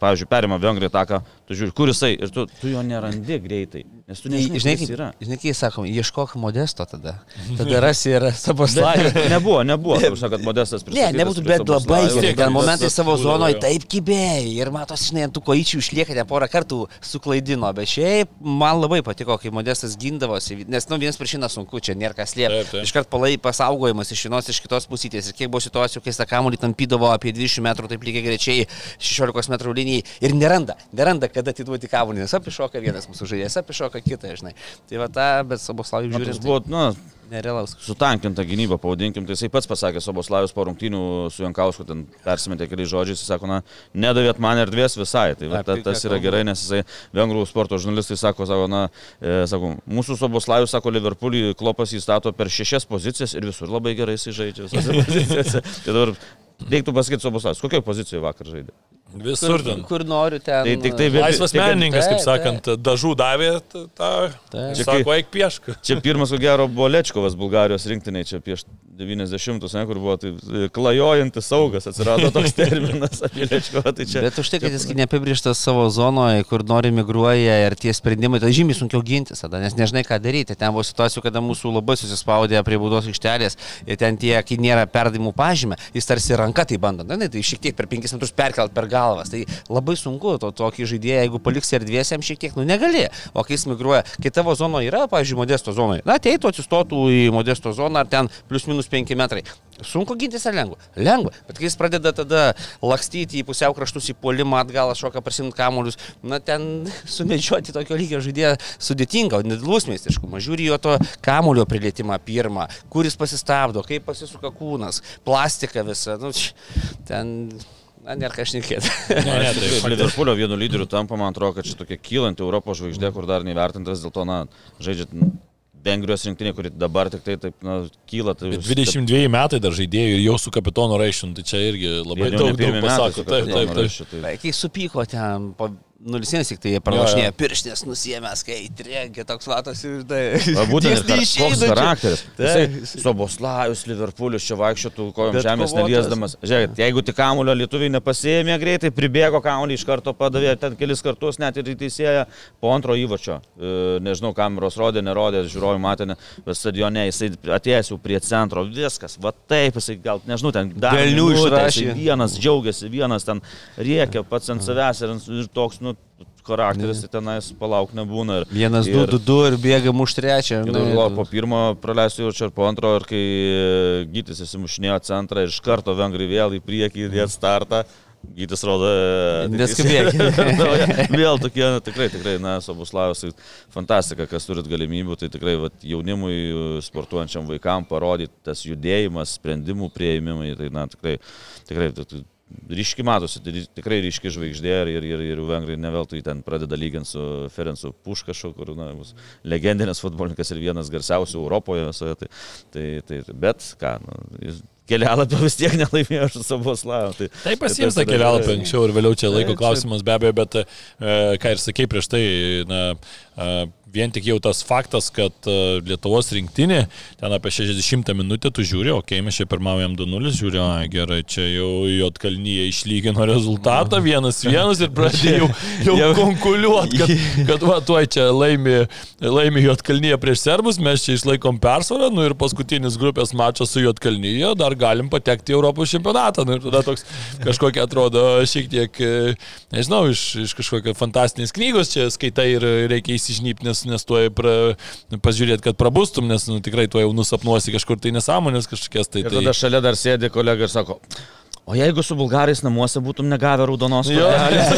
[SPEAKER 4] pavyzdžiui, perima Vengriją taką, tu žiūri, kur jisai ir tu, tu jo nerandi greitai, nes tu nežinai,
[SPEAKER 5] Žinai, kaip,
[SPEAKER 4] yra.
[SPEAKER 5] žinai, kai sakom, ieškok modesto tada. Tada rasi ir savo slajų.
[SPEAKER 4] Nebuvo, nebuvo, kaip sakant, modestas
[SPEAKER 5] Ne,
[SPEAKER 4] pristatytas
[SPEAKER 5] nebūtų, bet labai
[SPEAKER 4] Soboslajų.
[SPEAKER 5] gerai. Ten momentai savo zonoje taip kibėjai ir matos, žinai, ant tų kojyčių išlieka, ten porą kartų suklaidino, bet šiaip man labai patiko, kai modestas gindavosi, nes, nu, vienas prieš vieną sunku, čia nėra kas
[SPEAKER 3] taip.
[SPEAKER 5] Iškart palai pasaugojimas iš vienos iš kitos pusytės ir kiek buvo situacijų, kai tą kamuolį tampydavo apie 20 metrų, taip lygiai grečiai 16 metrų linijai ir neranda, neranda, kada atiduoti kamuolį, nes apišoka vienas mūsų žaidėjas, apišoka kitą, žinai. Tai va tą, bet Saboslavijų žiūrint,
[SPEAKER 4] buvo, na,
[SPEAKER 5] tai nerealaus.
[SPEAKER 4] sutankinta gynyba, pavadinkim, tai jisai pats pasakė Soboslajus po rungtynių su Jankausku, ten persimetė keliais žodžiais, jis sako, na, nedavėt man erdvės visai, tai va, ta, tas yra gerai, nes jisai vengrų sporto žurnalistai sako, sako, na, e, sako, mūsų Soboslajus, sako, Liverpoolį klopas įstato per šešias pozicijas ir visur labai gerai jisai žaidžia visose (laughs) pozicijose. Tai dabar reiktų pasakyti Soboslajus, kokioje pozicijoje vakar žaidė.
[SPEAKER 3] Visur ten.
[SPEAKER 5] Kur noriu ten.
[SPEAKER 4] Tai tik tai vėl-
[SPEAKER 3] Laisvas menininkas, kaip sakant, dažų davė tą. Ir Sako, eik piešk. (laughs)
[SPEAKER 4] Čia pirmas, ko gero, buvo Lečkovas Bulgarijos rinktiniai, čia prieš 90-us, ne, kur buvo tai, e, klajojantis saugas, atsirado toks (laughs) terminas apie Lečkovą. Tai čia,
[SPEAKER 5] Bet už tai, kad jis neapibrieštas savo zonoje, kur nori migruoja ir tie sprendimai, tai žymiai sunkiau gintis tada, nes nežinai, ką daryti. Ten buvo situacijų, kada mūsų labai susispaudė prie baudos aikštelės ir ten tie, kai nėra perdimų pažymė, jis tarsi ranka tai bando. Na, ne, tai šiek tiek per 5 metrus perkelt per galvas. Tai labai sunku to tokį žaidėją, jeigu paliksi erdvės jam šiek tiek, nu negali. O kai jis migruoja, kai tavo zono yra, pavyzdžiui, modesto zonoje, na, ateitų, atsistotų į modesto zoną ar ten plius minus 5 metrai. Sunku gintis ar lengva? Lengva. Bet kai jis pradeda tada lakstyti į pusiau kraštus, į polimą atgal, šoką prasimti kamuolius, na ten (laughs) sumedžioti tokio lygio žaidėją sudėtinga, o nedėlus meistriškumas. Žiūri jo to kamulio prilietimą pirmą, kuris pasistabdo, kaip pasisuka kūnas, plastika visa. Nu, ten Na, nėra ką šnekėti.
[SPEAKER 3] Ne, ne, tai
[SPEAKER 4] Liverpoolio vienu lyderiu tampa, man atrodo, kad čia tokia kylanti Europos žvaigždė, kur dar neįvertintas, dėl to, na, žaidžia Vengrijos rinktinė, kuri dabar tik tai taip, na, kyla. Tai
[SPEAKER 3] 22 metai dar žaidėjų ir jau su kapitonu Raišin, tai čia irgi labai daug, daug pasako. Taip, taip, taip.
[SPEAKER 4] taip.
[SPEAKER 5] Kai supyko ten po 0-1 tik tai pralašinėjo, pirštinės nusiemęs, kai trenkė toks latas ir tai.
[SPEAKER 4] Va, būtent
[SPEAKER 5] Jis čia.
[SPEAKER 4] charakteris.
[SPEAKER 5] Taip.
[SPEAKER 4] Jisai Soboslavijus, Liverpoolis čia vaikščiotų kojom
[SPEAKER 5] Bet
[SPEAKER 4] žemės
[SPEAKER 5] kovotojas.
[SPEAKER 4] neliesdamas. Žiūrėk, jeigu tik kamulio lietuviai nepasėmė greitai, pribėgo kamulį iš karto padavė ten kelis kartus, net ir į teisėją po antro įvačio. E, Nežinau, kameros rodė, nerodė, žiūrovai matė, stadione jisai atėjęs jau prie centro, viskas, va taip, jisai gal, nežinau, ten dar
[SPEAKER 5] Velnių išrašė.
[SPEAKER 4] Vienas džiaugiasi, vienas ten riekia pats ant savęs ir, ir toks, nu, charakteris tai tenais palauk nebūna. Ir,
[SPEAKER 5] Vienas, du,
[SPEAKER 4] ir-
[SPEAKER 5] du, du ir bėga muš trečią.
[SPEAKER 4] Ir galvoju, po pirmo praleisto jau čia ir po antro, ir kai e, Gytis įsimušinėjo centrą ir iš karto vengrai vėl į priekį įdėt startą. Gytis rodo. e,
[SPEAKER 5] Neskubėkit. (laughs) (laughs)
[SPEAKER 4] vėl tokie, na, tikrai, tikrai, na, Sobuslavas, fantastika, kas turit galimybių, tai tikrai vat, jaunimui, e, sportuojančiam vaikam parodyti tas judėjimas, sprendimų prieimimai, tai, na, tikrai, tikrai, tai, tai, ryški matosi, tai tikrai ryški žvaigždė ir, ir, ir, ir vengrai neveltui ten pradeda lyginti su Ferencu Puškašu, kur na, bus legendinės futbolininkas ir vienas garsiausių Europoje visoje. Tai, tai, tai, bet ką, nu, jis kelialapio vis tiek nelaimėjo su savo slavu. Tai,
[SPEAKER 3] Tai pasiims tą kelialapį
[SPEAKER 4] gerai.
[SPEAKER 3] anksčiau ir vėliau čia laiko
[SPEAKER 4] Taip,
[SPEAKER 3] klausimas be abejo, bet e, ką ir sakei prieš tai, na, e, vien tik jau tas faktas, kad e, Lietuvos rinktinė, ten apie 60 minutę tu žiūri, okei, okay, mes čia pirmaujam 2-0, žiūri, ai gerai, čia jau Jotkalnyje išlygino rezultatą, (laughs) vienas vienas ir pradėjo jau, jau konkuliuoti, kad, (laughs) kad va, tuoj čia laimi, laimi Jotkalnyje prieš serbus, mes čia išlaikom persvarą, nu ir paskutinis grupės mačas su Jotkalnyje, dar galim patekti į Europos čempionatą. Nu, ir tada toks kažkokia atrodo šiek tiek, e, nežinau, iš, iš kažkokio fantastinės knygos čia skaitai ir reikia įsižnypti, nes, nes tuoj pra, pažiūrėti, kad prabustum, nes nu, tikrai tuoj jau nusapnuosi kažkur tai nesąmonės kažkokias. Tai,
[SPEAKER 4] Ir
[SPEAKER 3] tai,
[SPEAKER 4] tada šalia dar sėdi kolega ir sako, o jeigu su bulgarais namuose būtum negavę raudonos kortelės?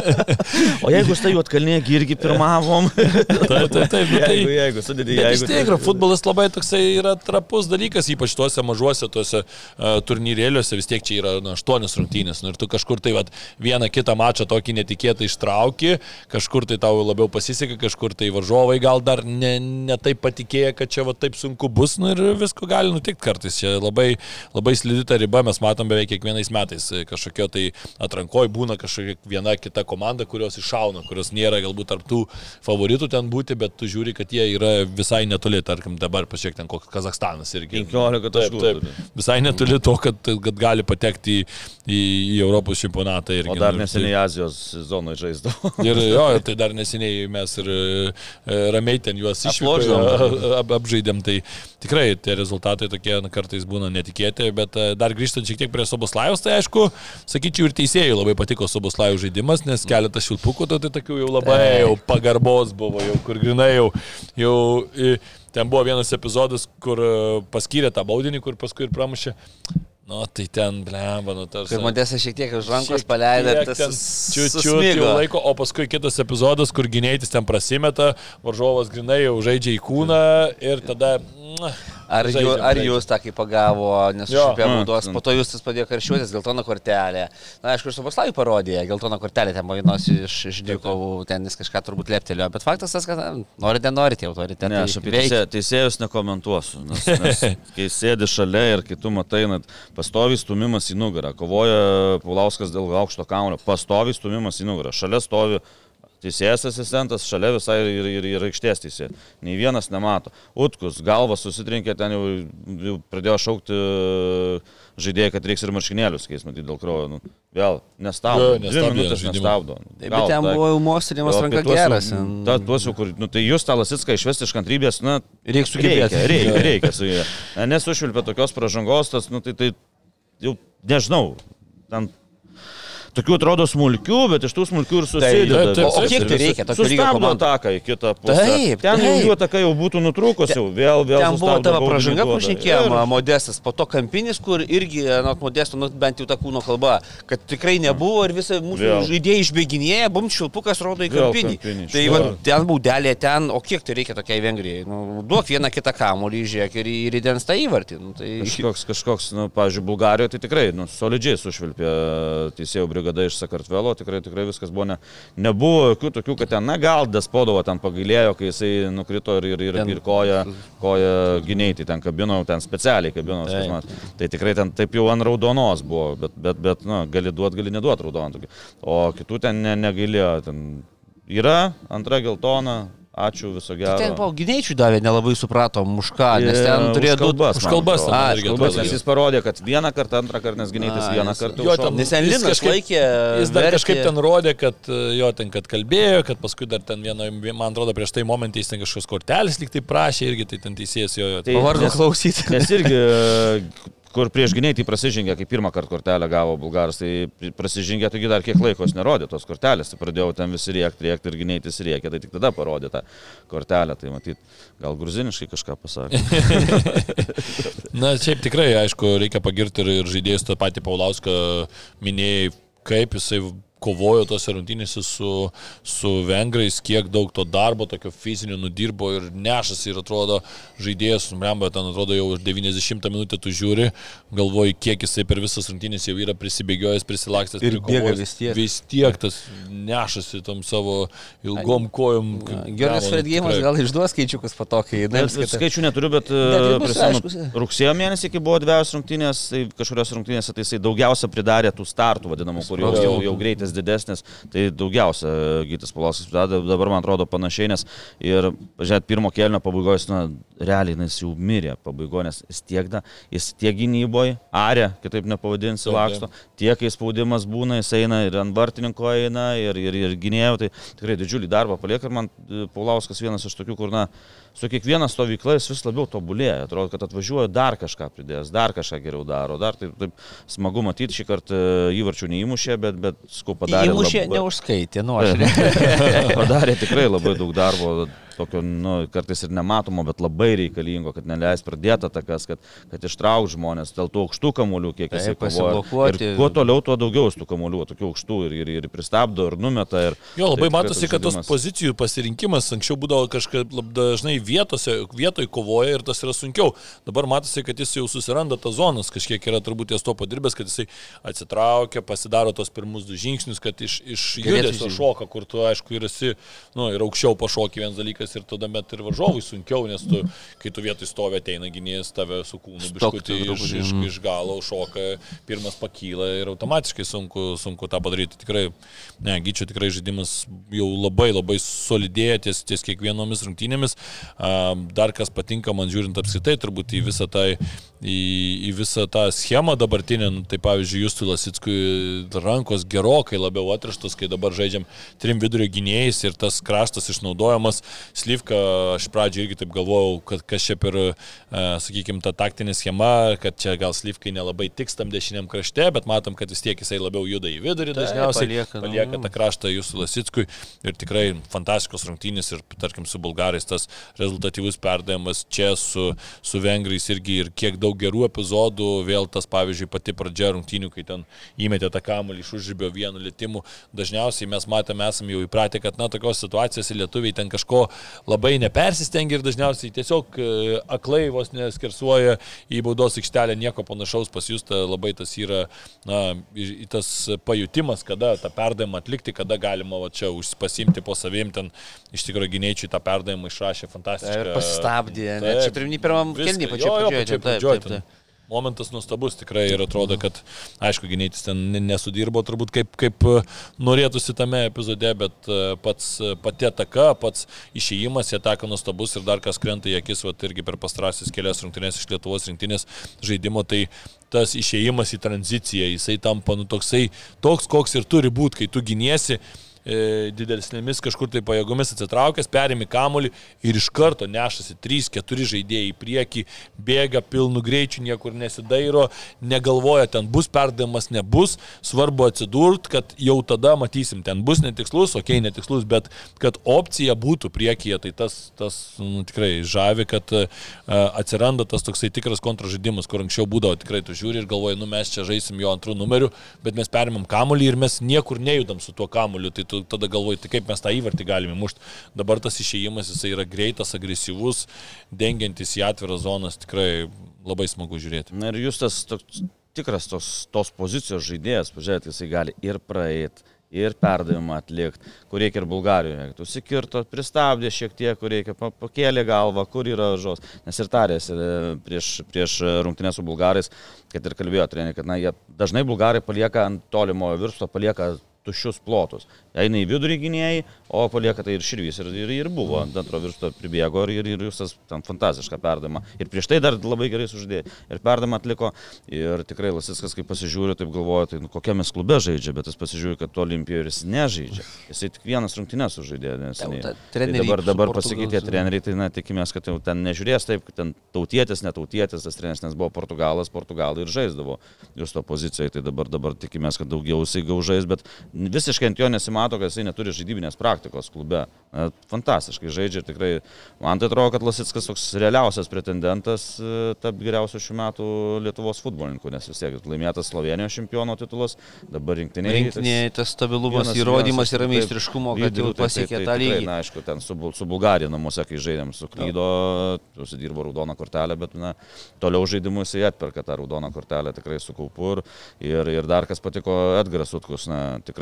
[SPEAKER 4] (laughs) o jeigu štai juotkalnėje irgi pirmavom? (laughs)
[SPEAKER 3] Taip, taip, taip. nu, tai-
[SPEAKER 4] jeigu, jeigu, sudėdė,
[SPEAKER 3] Bet iš
[SPEAKER 4] jeigu.
[SPEAKER 3] tikrųjų, futbolas labai toksai yra trapus dalykas, ypač tuose mažuose tuose uh, turnyrėliuose, vis tiek čia yra nu, aštuonios rungtynės. Nu, ir tu kažkur tai vat, vieną kitą mačą tokį netikėtai ištrauki, kažkur tai tau labiau pasisekė, kažkur tai varžovai gal dar ne, ne taip patikėjo, kad čia va, taip sunku bus, nu, ir visko gali nutikti kartais. Čia labai, labai slidi ta riba, mes matom beveik kiekvienais metais kažkokio tai atrankoje būna kažkokia viena kita komanda, kurios iššauna, kurios nėra galbūt tarptų favoritų ten būti, bet tu žiūri, kad jie yra visai netoli, tarkim dabar pasiek ten koks Kazakstanas irgi.
[SPEAKER 4] 15
[SPEAKER 3] Taip,
[SPEAKER 4] taškų
[SPEAKER 3] taip.
[SPEAKER 4] turi.
[SPEAKER 3] Visai netoli to, kad, kad gali patekti į, į, į Europos čempionatą. Irgi,
[SPEAKER 4] O dar
[SPEAKER 3] Nu,
[SPEAKER 4] neseniai Azijos zonoje žaisdavo. (laughs)
[SPEAKER 3] Ir jo, tai dar neseniai mes ir e, ramiai ten juos išvykom, ap, apžaidėm. Tai tikrai tie rezultatai tokie kartais būna netikėti, bet e, dar grįžtant šiek tiek prie Soboslajos, tai aišku, sakyčiau, ir teisėjai labai patiko Soboslajų žaidimas, nes keletas šilpukų, tai, tai tokių jau labai jau pagarbos buvo, jau kur grinai jau, jau ten buvo vienas epizodas, kur e, paskyrė tą baudinį, kur paskui ir pramušė. Nu, tai ten, blemba, nu tarsi.
[SPEAKER 5] Kai Modesas šiek tiek už rankos
[SPEAKER 3] tiek
[SPEAKER 5] tas
[SPEAKER 3] jau laiko, o paskui kitas epizodas, kur gynėjas ten prasimeta, varžovas grinai jau žaidžia į kūną ir tada...
[SPEAKER 5] Ar, jų,
[SPEAKER 3] žaidžiam,
[SPEAKER 5] ar
[SPEAKER 3] žaidžiam.
[SPEAKER 5] jūs tą kaip pagavo, nes
[SPEAKER 4] Mm,
[SPEAKER 5] baudos,
[SPEAKER 4] mm.
[SPEAKER 5] po to jūs tas padėjo karščiuotis, geltona kortelė. Na, aišku, ir su Baslavui parodė, geltona kortelė ten vienos iš, iš dvikovų, ten jis kažką turbūt leptelėjo, bet faktas tas, kad norite, nenorite, jau turite.
[SPEAKER 4] Ne, aš apie teisė, teisėjus nekomentuosiu, nes, nes (laughs) kai sėdi šalia ir kai tu matai, net pastovis stumimas į nugarą, kovoja Paulauskas dėl aukšto kaulio, pastovis stumimas į nugarą, šalia stovi teisėjas asistentas, šalia visai ir, ir, ir aikštės teisė. Nei vienas nemato. Utkus, galvas susitrinkė, ten jau, jau pradėjo šaukti e, žaidėjai, kad reiks ir marškinėlius keisti, matyt, dėl kraujo. Nu, vėl, nestabdo.
[SPEAKER 3] Jo,
[SPEAKER 4] Dvi
[SPEAKER 3] nestabdė
[SPEAKER 4] minutės
[SPEAKER 3] žaidimo.
[SPEAKER 4] nestabdo.
[SPEAKER 5] Taip, bet ten
[SPEAKER 4] tak.
[SPEAKER 5] buvo jau
[SPEAKER 4] apie
[SPEAKER 5] ranka geras.
[SPEAKER 4] Ta, tuos jau, kur, nu, tai jūs tą lasitską išvesti iš kantrybės, na,
[SPEAKER 5] Reiks sugebėti.
[SPEAKER 4] Reikia, reikia, reikia su juo. Nesušvilpė tokios pražangos, tas, nu, tai, tai jau nežinau. Ten tokių atrodo smulkių, bet iš tų smulkių ir susideda.
[SPEAKER 3] taip, taip,
[SPEAKER 5] O kiek tai reikia
[SPEAKER 4] Sustabdo ataką į kitą pusę.
[SPEAKER 5] Taip,
[SPEAKER 4] ten
[SPEAKER 5] taip.
[SPEAKER 4] jų ataka jau būtų nutrūkusi, jau vėl, vėl.
[SPEAKER 5] Ten buvo tavo pražanga, šnekėjom,
[SPEAKER 4] Ir-
[SPEAKER 5] modestas, po to kampinis, kur irgi, nu, modesto, nu, bent jau ta kūno kalba, kad tikrai nebuvo ir visą mūsų
[SPEAKER 4] Vėl.
[SPEAKER 5] žaidėjai išbėginėja, bum šilpukas rodo į kampinį.
[SPEAKER 4] kampinį,
[SPEAKER 5] Tai va, ten baudelė, ten, o kiek tai reikia tokiai Vengrijai? Nu, duok vieną kitą kamolį, žiūrėk ir, įdens tą įvartį. Nu, tai...
[SPEAKER 4] Kažkoks, kažkoks, nu, pavyzdžiui, Bulgarijoje tai tikrai, nu, solidžiai sušvilpė teisėjų brigada iš Sakartvelo, tikrai, tikrai viskas buvo, ne, nebuvo jokių tokių, kad ten, na, gal Despodovo ten pagailėjo, kai jisai nukrito ir, ir, ir, ir koja, koja gynėjai, tai ten kabino, ten specialiai kabino, tai tikrai ten taip jau ant raudonos buvo, bet, bet, bet nu, gali duoti, gali neduoti raudoną. tokį. O kitų ten ne, negailėjo, ten yra antra geltona, ačiū viso gero.
[SPEAKER 5] Ten buvo gynėjčių davė, nelabai suprato mušką, nes ten turėjo du...
[SPEAKER 4] kalbas,
[SPEAKER 3] už
[SPEAKER 4] man
[SPEAKER 3] kalbas ten
[SPEAKER 5] A,
[SPEAKER 3] irgi
[SPEAKER 4] Kalbas, nes jis parodė, kad vieną kartą, antrą kartą, nes gynėtis
[SPEAKER 5] A,
[SPEAKER 4] vieną kartą.
[SPEAKER 3] jo, ten-
[SPEAKER 5] Nes ten
[SPEAKER 3] Jis
[SPEAKER 5] Linas
[SPEAKER 3] kažkaip-
[SPEAKER 5] laikė.
[SPEAKER 3] Jis dar
[SPEAKER 5] verkė.
[SPEAKER 3] kažkaip ten rodė, kad e, jo ten, kad kalbėjo, kad paskui dar ten vieno, man atrodo, prieš tai momentą jis ten kažkokios kortelės lyg tai prašė irgi, tai ten teisėjas jo. jo
[SPEAKER 4] Tai-
[SPEAKER 5] Pavargo klausyti.
[SPEAKER 4] Nes irgi, (laughs) kur prieš gynėjai tai prasižengė, kai pirmą kartą kortelę gavo bulgaras, tai prasižengė, taigi dar kiek laiko jis nerodė tos kortelės, tai pradėjau ten visi riekti, riekti ir gynėjai rėkė, tai tik tada parodė tą kortelę, tai matyt, gal gruziniškai kažką pasakė. (laughs)
[SPEAKER 3] Na, šiaip tikrai, aišku, reikia pagirti ir, ir žaidėjus tą patį Paulauską minėjai, kaip jisai kovojo tose rungtynėse su, su vengrais, kiek daug to darbo, tokio fizinio nudirbo ir nešasi ir atrodo žaidėjas, Mremba, ten atrodo jau už 90 minutę tu žiūri, galvoji, kiek jisai per visas rungtynės jau yra prisibėgiojęs, prisilakstęs
[SPEAKER 5] Ir bėga vis tiek.
[SPEAKER 3] Vis tiek tas nešasi tam savo ilgom kojom.
[SPEAKER 5] Geras Fredgėjimas gal išduos skaičiukus patokiai.
[SPEAKER 4] Bet
[SPEAKER 5] neapskaita.
[SPEAKER 4] skaičių neturiu, bet,
[SPEAKER 5] Bet tai
[SPEAKER 4] bet
[SPEAKER 5] bus
[SPEAKER 4] prisimenu,
[SPEAKER 5] aiškus.
[SPEAKER 4] rugsėjo mėnesį, kai buvo dviejos rungtynės, tai kažkurios rungtynėse tai jisai daugiausia pridarė tų startų, vadinamų, kur jau, jau, jau greitis didesnis, tai daugiausia Gytis Palauskas pridarė, dabar man atrodo panašiai, nes ir, žiūrėt, pirmo kelnio pabaigoje, na, realiai jis jau mirė pabaigoje, nes jis tiek, da, jis tiek gynyboje, arė, kitaip nepavadinsi, laksto, tiek, kai spaudimas būna, jis eina ir ant vartininko eina, ir, ir, ir gynėjo, tai tikrai didžiulį darbą palieka ir man e, Paulauskas vienas iš tokių, kur, na, su kiekviena stovykla jis vis labiau tobulėja. Atrodo, kad atvažiuoja dar kažką pridėjęs, dar kažką geriau daro, dar taip, taip smagu matyti, šį kartą įvarčių neįmušė, bet, bet sku padarė.
[SPEAKER 5] Įmušė,
[SPEAKER 4] labai-
[SPEAKER 5] neužskaitė, nu aš. (laughs)
[SPEAKER 4] padarė tikrai labai daug darbo, tokio, nu, kartais ir nematomo, bet labai reikalingo, kad neleis pradėti atakas, kad, kad ištrauk žmonės dėl tų aukštų kamuolių, kiek jisai kovoja. Ir kuo toliau, tuo daugiau tų kamuolių, tokių aukštų ir, ir, ir pristabdo, ir numeta. Ir,
[SPEAKER 3] Jo, labai
[SPEAKER 4] tai
[SPEAKER 3] matosi, kad tos pozicijų pasirinkimas anksčiau būdavo kažkaip dažnai vietose, vietoj kovoja ir tas yra sunkiau. Dabar matosi, kad jis jau susiranda tą zonas, kažkiek yra turbūt ties to padirbęs, kad jisai atsitraukia, pasidaro tos pirmus du žingsnius, kad iš, iš judesio šoka, kur tu, aišku, ir esi, nu, ir aukščiau pašoki vienas dalykas ir tada met ir varžovui sunkiau, nes tu, kai tu vietoj stovi ateina gynėjas, tave su kūnu biškutį iš, iš,
[SPEAKER 5] mm.
[SPEAKER 3] iš galo šoka, pirmas pakyla ir automatiškai sunku, sunku tą padaryti. Tikrai, ne, gyčio tikrai žaidimas jau labai labai solidėja ties, ties kiekvienomis rungtynėmis. Dar kas patinka man žiūrint apskritai, turbūt į visą tą, į, į visą tą schemą dabartinę, nu, tai pavyzdžiui, Justui Lasickui rankos gerokai labiau atrištos, kai dabar žaidžiam trim vidurio gynėjais ir tas kraštas išnaudojamas. Slivka, aš pradžioje irgi taip galvojau, kad kas čia per, sakykime, ta taktinė schema, kad čia gal Slivkai nelabai tiks tam dešiniam krašte, bet matom, kad vis tiek jisai labiau juda į vidurį
[SPEAKER 5] Taip,
[SPEAKER 3] dažniausiai.
[SPEAKER 5] palieka, nu.
[SPEAKER 3] palieka tą kraštą jūsų Lasickui ir tikrai fantastiškos rungtynės ir, tarkim, su bulgarais tas rezultatyvus perdavimas čia su, su vengrais irgi ir kiek daug gerų epizodų, vėl tas, pavyzdžiui, pati pradžia rungtynių, kai ten įmetė tą kamuolį iš užžibio vienu lėtimu. Dažniausiai mes matome, esame jau įpratę, kad, na, tokios situacijos lietuviai ten kažko labai nepersistengia ir dažniausiai tiesiog e, aklai vos neskersuoja į baudos aikštelę, nieko panašaus pas jūs, ta labai tas yra, na, tas pajutimas, kada tą perdavimą atlikti, kada galima va, čia užpasimti po savim, ten iš tikrųjų gynėjčiai tą perdavimą išrašė fantastiškai.
[SPEAKER 5] Ir pasistabdė,
[SPEAKER 3] Taip.
[SPEAKER 5] čia turim į pirmam kelnį
[SPEAKER 3] jo,
[SPEAKER 5] pradžioje. Taip, taip.
[SPEAKER 3] Momentas nuostabus tikrai ir atrodo, kad, aišku, gynėtis ten ne- nesudirbo turbūt kaip, kaip e, norėtųsi tame epizode, bet e, pats e, pati ataka, pats išėjimas į ataką nuostabus ir dar kas krenta į akis, va, irgi per pastrasis kelias rungtynės iš Lietuvos rinktinės žaidimo, tai tas išėjimas į tranziciją, jisai tampa nu, toksai, toks, koks ir turi būti, kai tu giniesi didesnėmis kažkur tai pajėgomis atsitraukęs, perimi kamuolį ir iš karto nešasi 3-4 žaidėjai į priekį, bėga pilnu greičiu, niekur nesidairo, negalvoja, ten bus perdavimas, nebus, svarbu atsidurt, kad jau tada matysim, ten bus netikslus, okei, okay, netikslus, bet kad opcija būtų priekyje, tai tas, tas nu, tikrai žavi, kad uh, atsiranda tas toksai tikras kontražaidimas, kur anksčiau būdavo tikrai tu žiūri ir galvoji, nu mes čia žaisim jo antrų numerių, bet mes perimam kamuolį ir mes niekur nejudam su tuo kamuoliu, tai tu tada galvoji, tai kaip mes tą įvartį galime mušti. Dabar tas išėjimas jisai yra greitas, agresyvus, dengiantis į atviras zonas, tikrai labai smagu žiūrėti.
[SPEAKER 4] Na ir jūs tas toks, tikras tos, tos pozicijos žaidėjas, pažiūrėkite, jisai gali ir praeiti ir perdavimą atlikti, kur reikia ir Bulgarijoje. Užsikirto, pristabdė šiek tiek, kur reikia, pakėlė galvą, kur yra žos. Nes ir tarėsi e, prieš, prieš rungtynę su bulgarais, kad ir kalbėjo treneriai, kad na, jie dažnai bulgarai palieka ant tolimojo virsto, palieka tuščius plotus eina į vidurį gynėjai, o palieka tai ir širvys. Ir, ir, ir buvo ant antro virsto pribėgo ir, ir, ir jūs ten fantastišką perdavimą. Ir prieš tai dar labai gerai suždėjo. Ir perdavimą atliko. Ir tikrai Lasiskas, kai pasižiūri, taip galvoja, tai nu, kokiame klube žaidžia, bet jis pasižiūri, kad to olimpijoje jis nežaidžia. Jisai tik vienas rungtynės sužaidė. Tai dabar, dabar pasikeitė treneriai, tai na, tikimės, kad jau ten nežiūrės taip, kad ten tautietis, netautietis, tas treneris, nes buvo Portugalas, Portugalai ir žaisdavo jūs to pozicijoje. Tai dabar, dabar tikimės, kad daugiau jisai gaužais, bet visiškai ant jo nesimato mato, kad jisai neturi žaidybinės praktikos klube. Fantastiškai žaidžia ir tikrai man tai atrodo, kad Lasitskas toks realiausias pretendentas e, tapti geriausiu šių metų Lietuvos futbolininku, nes vis tiek laimėtas Slovenijos čempiono titulas, dabar rinktinėje.
[SPEAKER 5] Rinktinėje tas stabilumas, vienas, įrodymas yra meistriškumo, kad jau pasiekė tai, tai, tą lygį.
[SPEAKER 4] Tai, na, aišku, ten su, su Bulgarija namuose, kai žaidėm, suklydo, susidirbo raudoną kortelę, bet na, toliau žaidimus jie atperka tą raudoną kortelę tikrai su kaupu. Ir, ir dar kas patiko Edgaras Utkus, na, tikrai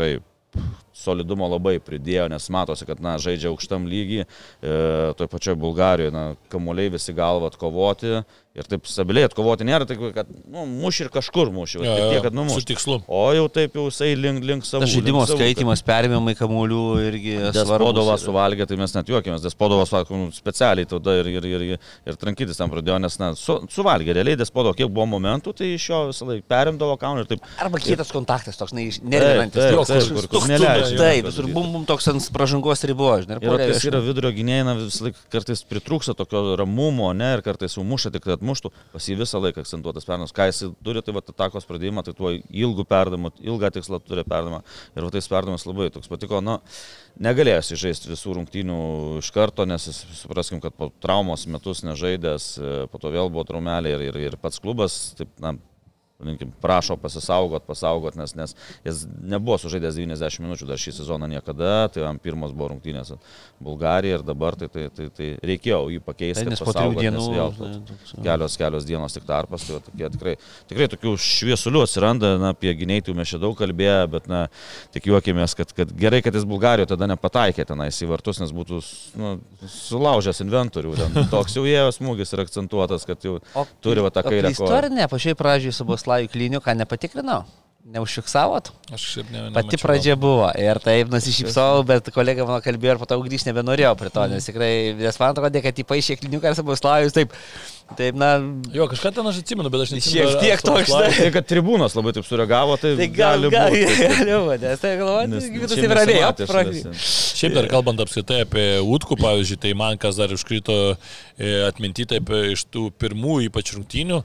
[SPEAKER 4] solidumo labai pridėjo, nes matosi, kad na, žaidžia aukštam lygiai, e, toje pačioje Bulgarijoje, na, kamuoliai visi galva atkovoti, Ir taip stabiliai atkovoti nėra, tai kad nu, muši ir kažkur muši, ja, tiek, kad numuši.
[SPEAKER 3] Su tikslu.
[SPEAKER 4] O jau taip jau jisai link, link savo.
[SPEAKER 5] Tas žaidimo savų, skaitimas, kad... perėmimai kamuolių irgi.
[SPEAKER 4] Despodovas suvalgė, tai mes net juokėmės, Despodovas nu, specialiai tada ir, ir, ir, ir, ir trankytis tam pradėjo, nes na, su, suvalgė realiai Despodovo, kiek buvo momentų, tai iš jo visą laiką perimdavo kamuolį ir taip.
[SPEAKER 5] Arba kitas kontaktas, toks nervinantis.
[SPEAKER 4] Taip, taip, kur, kur neleidžia.
[SPEAKER 5] Taip, visur bum bum toks ant pražangos ribos.
[SPEAKER 4] Ir kas yra vidurio gynėjai, vis laik kartais pritrūksta tokio ramumo, ne, ir kartais sumuša tik, kad muštų, pasyvi visą laiką akcentuotas perdavimas. Ką jis turi, tai va atakos pradėjimą, tai tuo ilgų perdavimų, ilgą tikslą turi perdavimą. Ir va tais perdavimas labai toks patiko. Nu, negalėjęs žaisti visų rungtynių iš karto, nes supraskim, kad po traumos metus nežaidęs, po to vėl buvo traumelė ir, ir, ir pats klubas, taip, na, vadinkim, prašo pasisaugot, pasaugot, nes, nes jis nebuvo sužaidęs 90 minučių dar šį sezoną niekada, tai jam pirmas buvo rungtynės Bulgarija ir dabar tai, tai, tai, tai reikėjo jį pakeisti. Tai nes po trijų dienų vėl tai, kelios, kelios dienos tik tarpas, tai tokie, tikrai, tikrai tokių šviesulių atsiranda, na, apie gynėjų mes čia daug kalbėjome, bet na, tik juokėmės, kad, kad gerai, kad jis Bulgarijoje tada nepataikė tenais į vartus, nes būtų nu, sulaužęs inventorių, ten, toks jau ėjo smūgis ir akcentuotas, kad jau o, turi va tą kairę.
[SPEAKER 5] Istorinė, pačiai pradžiai su bus Slavijų kliniką nepatikrinau. Neužfiksavot?
[SPEAKER 3] Aš šiaip ne.
[SPEAKER 5] Pati pradžia buvo ir taip nusišypsau, bet kolega mano kalbėjo ir po to grįžti nebenorėjau prie to, nes tikrai, nes man atrodo, kad į paaiškė kliniką ir Sabuslavijus taip Taip, na.
[SPEAKER 3] Jo, kažką ten aš atsimenu, bet aš
[SPEAKER 5] neatsimenu. Šiek tiek toks.
[SPEAKER 4] Tai, kad tribūnas labai taip sureagavo, tai,
[SPEAKER 5] tai gal,
[SPEAKER 4] gali gali
[SPEAKER 5] būti. Gali būti, nes tai galvoju, kad tai ramiai.
[SPEAKER 3] Šiaip dar kalbant apskritai apie Utkų, pavyzdžiui, tai man kas dar užkrito e, atminti taip iš tų pirmų ypač rungtynių,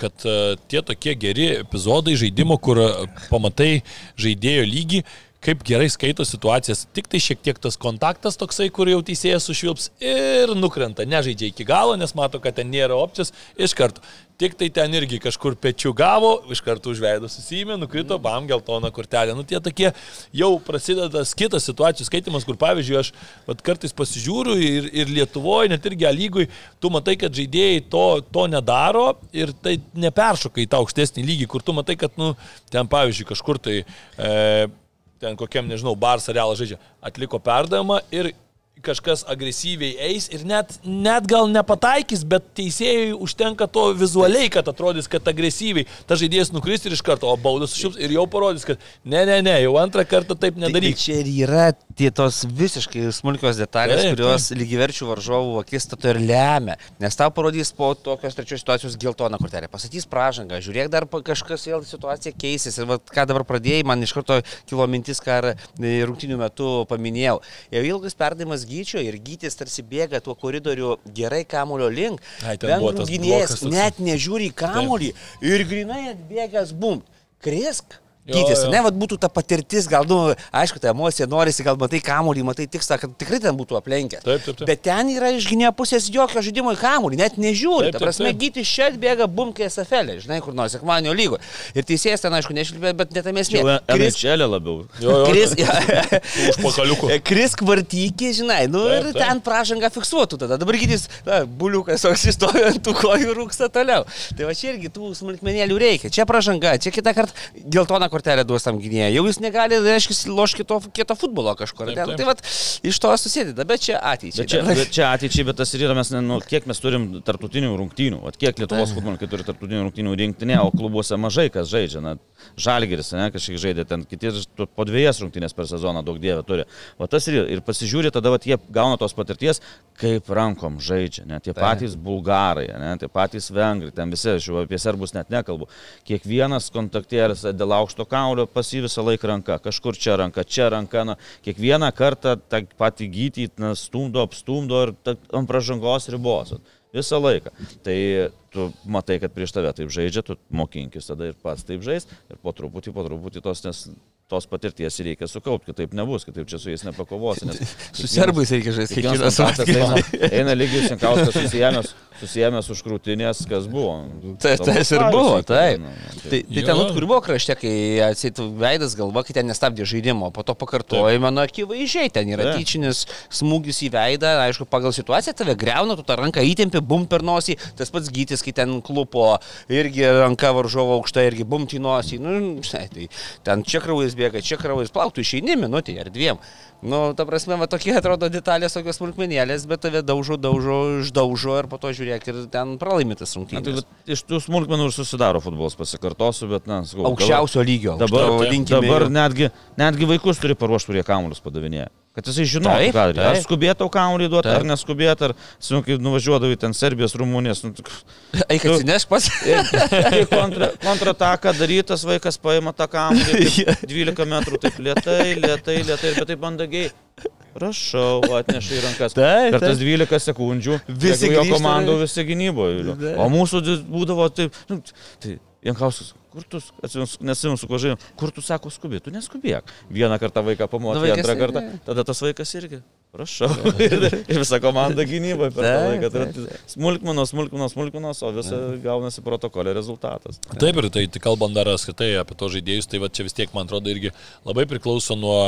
[SPEAKER 3] kad tie tokie geri epizodai žaidimo, kur pamatai žaidėjo lygį, kaip gerai skaito situacijas, tik tai šiek tiek tas kontaktas toksai, kur jau teisėjas sušvilps ir nukrenta, nežaidžia iki galo, nes mato, kad ten nėra opcijos, iš karto. Tik tai ten irgi kažkur pečių gavo, iš karto užveido susijimė, nukrito, bam, geltona kortelė. Nu, tie tokie jau prasideda kitas situacijų skaitimas, kur pavyzdžiui, aš vat, kartais pasižiūriu ir, ir Lietuvoje, net irgi lygui, tu matai, kad žaidėjai to, to nedaro ir tai neperšoka į tą aukštesnį lygį, kur tu matai, kad, nu, ten pavyzdžiui, kažkur tai... E, ten kokiam, nežinau, Bars ar Realas žaidžia, atliko perdavimą ir kažkas agresyviai eis ir net, net gal nepataikys, bet teisėjai užtenka to vizualiai, kad atrodys, kad agresyviai ta žaidėjas nukris ir iš karto, o baudas sušiups ir jau parodys, kad ne, ne, ne, jau antrą kartą taip nedaryk.
[SPEAKER 5] Tai, tai čia ir yra tie tos visiškai smulkios detalės,
[SPEAKER 3] Taip,
[SPEAKER 5] kurios lygiverčių varžovų akistato ir lemia. Nes tau parodys po tokios trečios situacijos geltoną kortelę. Pasakys pražangą, žiūrėk, dar kažkas vėl situacija keisis. Ir vat, ką dabar pradėjai, man iš karto kilo mintis, ką e, rungtinių metu paminėjau. Jau ilgas perdavimas gyčio ir gytis tarsi bėga tuo koridoriu gerai kamulio link. Vengrų gynėjas net nežiūri į kamulį ir grinai atbėgęs bum. Krisk. Gytis, ne, vad būtų ta patirtis, gal, nu, aišku, ta emocija norisi, gal matai kamulį, matai tikslą, kad tikrai ten būtų aplenkęs.
[SPEAKER 3] Taip, taip, taip.
[SPEAKER 5] Bet ten yra iš gynėjo pusės jokio žaidimo į kamulį, net nežiūri.
[SPEAKER 3] Taip,
[SPEAKER 5] Ta
[SPEAKER 3] taip,
[SPEAKER 5] prasme,
[SPEAKER 3] taip.
[SPEAKER 5] Gytis čia atbėga bumkė SFL, žinai, kur nors, sekmanio lygo. Ir teisėjas ten, aišku, nešlipė, bet netame esmė.
[SPEAKER 4] Jau
[SPEAKER 5] Kris-
[SPEAKER 4] NHL labiau.
[SPEAKER 3] Jo, jo,
[SPEAKER 5] Kris, (laughs)
[SPEAKER 3] užpakaliuku.
[SPEAKER 5] Kris kvartykį, žinai, nu
[SPEAKER 3] Taip,
[SPEAKER 5] ir
[SPEAKER 3] taip.
[SPEAKER 5] ten pražanga fiksuotų tada. Dabar gytis, na, buliukas toks įstojo ant tų kojų ir rūksta toliau. Tai va čia irgi tų smulkmenėlių reikia. Čia pražanga, čia kitą kartą geltoną kortelę duos tam gynėjai. Jau jis negali, reiškia, loš kito, kito futbolo kažkur.
[SPEAKER 3] Taip,
[SPEAKER 5] Ten,
[SPEAKER 3] taip.
[SPEAKER 5] tai va, iš to susideda, bet čia ateičiai.
[SPEAKER 4] Bet čia, bet čia ateičiai, bet tas ir yra, mes, nu, kiek mes turim tarptautinių rungtynių, o kiek Lietuvos futbolininkai turi tarptautinių rungtynių rinktinė, o klubuose mažai kas žaidžia. Na, Žalgeris, ne, kažkiek žaidė ten, kiti po dviejas rungtynės per sezoną daug dievė turi. O tas ir, ir pasižiūri, tada vat, jie gauna tos patirties, kaip rankom žaidžia, ne, tie patys bulgarai, ne, tie patys vengrai, ten visi, aš jau apie serbus net nekalbu. Kiekvienas kontaktėlis dėl aukšto kaulio pas jį visą laiką ranka, kažkur čia ranka, čia ranka, na, kiekvieną kartą tą patį gytį na, stumdo, apstumdo ir ta, ant pražangos ribos. Visą laiką. Tai tu matai, kad prieš tave taip žaidžia, tu mokinkis tada ir pats taip žais ir po truputį, po truputį tos, nes, tos patirties reikia sukaupti, kitaip nebus, kitaip čia su jais nepakovosi. (laughs)
[SPEAKER 5] Su serbais reikia žaisti
[SPEAKER 4] Kiekvienas
[SPEAKER 5] savaitę.
[SPEAKER 4] Eina, lygiai Sinkauskas susijęs, susijęs už krūtinės, kas buvo.
[SPEAKER 5] Tai tas ir buvo,
[SPEAKER 4] nu,
[SPEAKER 5] taip.
[SPEAKER 4] nu,
[SPEAKER 5] Tai, tai
[SPEAKER 3] Jo.
[SPEAKER 5] ten, vat, kur buvo krašte, kai atsitų veidas galva, kai ten nestabdė žaidimo, po to pakartojimo, nu akivaizdžiai, ten yra
[SPEAKER 4] Taip.
[SPEAKER 5] tyčinis smūgis į veidą, aišku, pagal situaciją tave greuna, tu tą ranką įtempi, bum per nosį, tas pats gytis, kai ten klupo, irgi ranka varžovo aukšta, irgi bum į nosį, nu, tai ten čia kraujas bėga, čia kraujas plauktų, išeini minutį ar dviem. Nu, ta prasme, va tokie atrodo detalės, tokios smulkmenėlės, bet tave daužo, daužo, išdaužo ir po to žiūrėk ir ten pralaimėtas
[SPEAKER 4] Na, tai,
[SPEAKER 5] rungtynės.
[SPEAKER 4] iš tų smulkmenų ir susidaro futbolas, pasikartosiu, bet, na, sakau,
[SPEAKER 5] Aukščiausio lygio.
[SPEAKER 4] Dabar,
[SPEAKER 5] aukšto-
[SPEAKER 4] dabar, netgi, netgi vaikus turi paruošti, kurie kamuolius padavinėja. Kad jisai žinotų, ką daryti. Ar skubėtų kamuolį duoti, ar neskubėtų, ar, sunkiai nuvažiuodavai ten Serbijos, Rumunijos. Nu, (laughs)
[SPEAKER 5] Eik atsineš pats. (laughs)
[SPEAKER 4] Kai kontra, kontrataką darytas vaikas paima tą kamuolį, (laughs) taip 12 metrų, taip lietai, lietai, lietai, bet taip mandagiai. Prašau, atneša į rankas.
[SPEAKER 5] Taip,
[SPEAKER 4] Per tas
[SPEAKER 5] taip.
[SPEAKER 4] 12 sekundžių
[SPEAKER 5] Visi
[SPEAKER 4] jo komandų visi gynyboje. O mūsų būdavo taip. Nu, tai Jankauskas, kur tu, nesimenu su kuo žaidžiu, kur tu sako skubėt, tu neskubėk. Vieną kartą vaiką
[SPEAKER 5] Nu,
[SPEAKER 4] pamokai,
[SPEAKER 5] vaikas
[SPEAKER 4] antrą kartą, tada tas vaikas irgi. Prašau. ir, (laughs) ir visa komanda gynyboje per tą laiką. Tai yra smulkmenos, smulkmenos, smulkmenos, o visa gaunasi protokolė rezultatas.
[SPEAKER 3] Taip ir tai, tai kalbant dar apskritai apie to žaidėjus, tai va čia vis tiek, man atrodo, irgi labai priklauso nuo,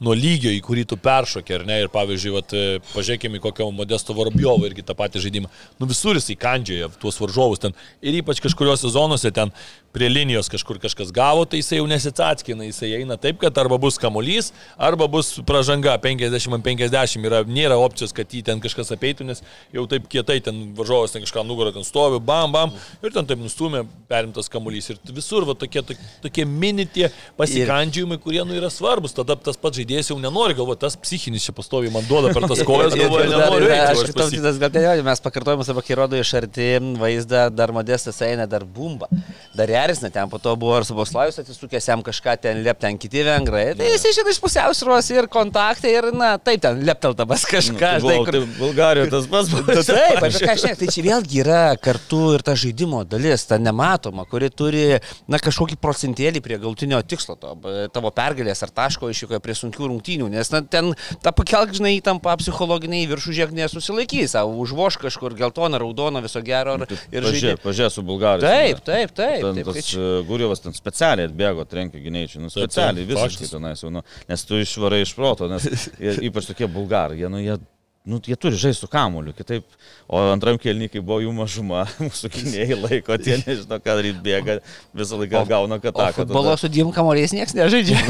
[SPEAKER 3] nuo lygio, į kurį tu peršokė, ar ne? Ir pavyzdžiui, vat, e, pažiūrėkime į kokio Modesto Vorobjovo irgi tą patį žaidimą. Nu visur jisai kandžioja tuos varžovus ten. Ir ypač kažkuriuose zonuose ten prie linijos kažkur kažkas gavo, tai jisai jau nesitsatskina, jisai eina taip, kad arba bus kamuolys, arba bus pražanga 50 ant 50. Yra, nėra opcijos, kad jį ten kažkas apeitų, nes jau taip kietai ten varžovas ten kažką nugarą ten stovi, bam, bam, ir ten taip nustumė perimtas kamuolys. Ir visur va, tokie, tokie, tokie mini tie pasikandžiojimai, kurie nu, yra svarbus. Tada tas pats žaidėjas jau nenori galvoti, tas psichinis čia pastovi man duoda per tas kojas, (laughs) galvoja, o aš pasi-
[SPEAKER 5] Tautytas gal ten jau, mes pakartojimus arba kai rodo iš arti vaizdą, dar modestas eina, dar bumba. Dar erzina ten, po to buvo ir Suboslavijus atsisukęs jam kažką ten liep ten kiti vengrai. Tai jis išėda iš pusiausvėros ir kontaktai ir, na, taip ten lepteltamas kažką.
[SPEAKER 4] Tai
[SPEAKER 5] žinai,
[SPEAKER 4] buvo,
[SPEAKER 5] kur-
[SPEAKER 4] tai Bulgarijoje tas pats buvo.
[SPEAKER 5] Taip, apie ką aš ne, tai čia vėlgi yra kartu ir ta žaidimo dalis, ta nematoma, kuri turi, na, kažkokį procentėlį prie galtinio tikslo, to, tavo pergalės ar taško išvykoje prie sunkių rungtynių, nes, na, ten ta pakelk, žinai, įtampa psichologiniai viršų žiek nesusilaikys, o užvoš kažkur geltoną, raudoną, viso gero ir, ir žaidži.
[SPEAKER 4] Pažiūrė su Bulgarijos.
[SPEAKER 5] Taip, taip, taip.
[SPEAKER 4] Ten
[SPEAKER 5] taip
[SPEAKER 4] tas
[SPEAKER 5] tai čia-
[SPEAKER 4] e, Guriovas ten specialiai atbėgo, trenkė gynėjčiai, nu specialiai visiškai tenais jau, nu, nes tu išvarai iš proto, nes jie- (laughs) ypač tokie bulgarai, jie, nu, jie, nu, jie turi žaisti su kamuoliu, kitaip, o antram kelnikai buvo jų mažuma, (laughs) mūsų gynėjai laiko, tie nežino, ką daryti, bėga, visą laiką gauna
[SPEAKER 5] O
[SPEAKER 4] kataką.
[SPEAKER 5] futbolo su dviem kamoliais niekas nežaidžia.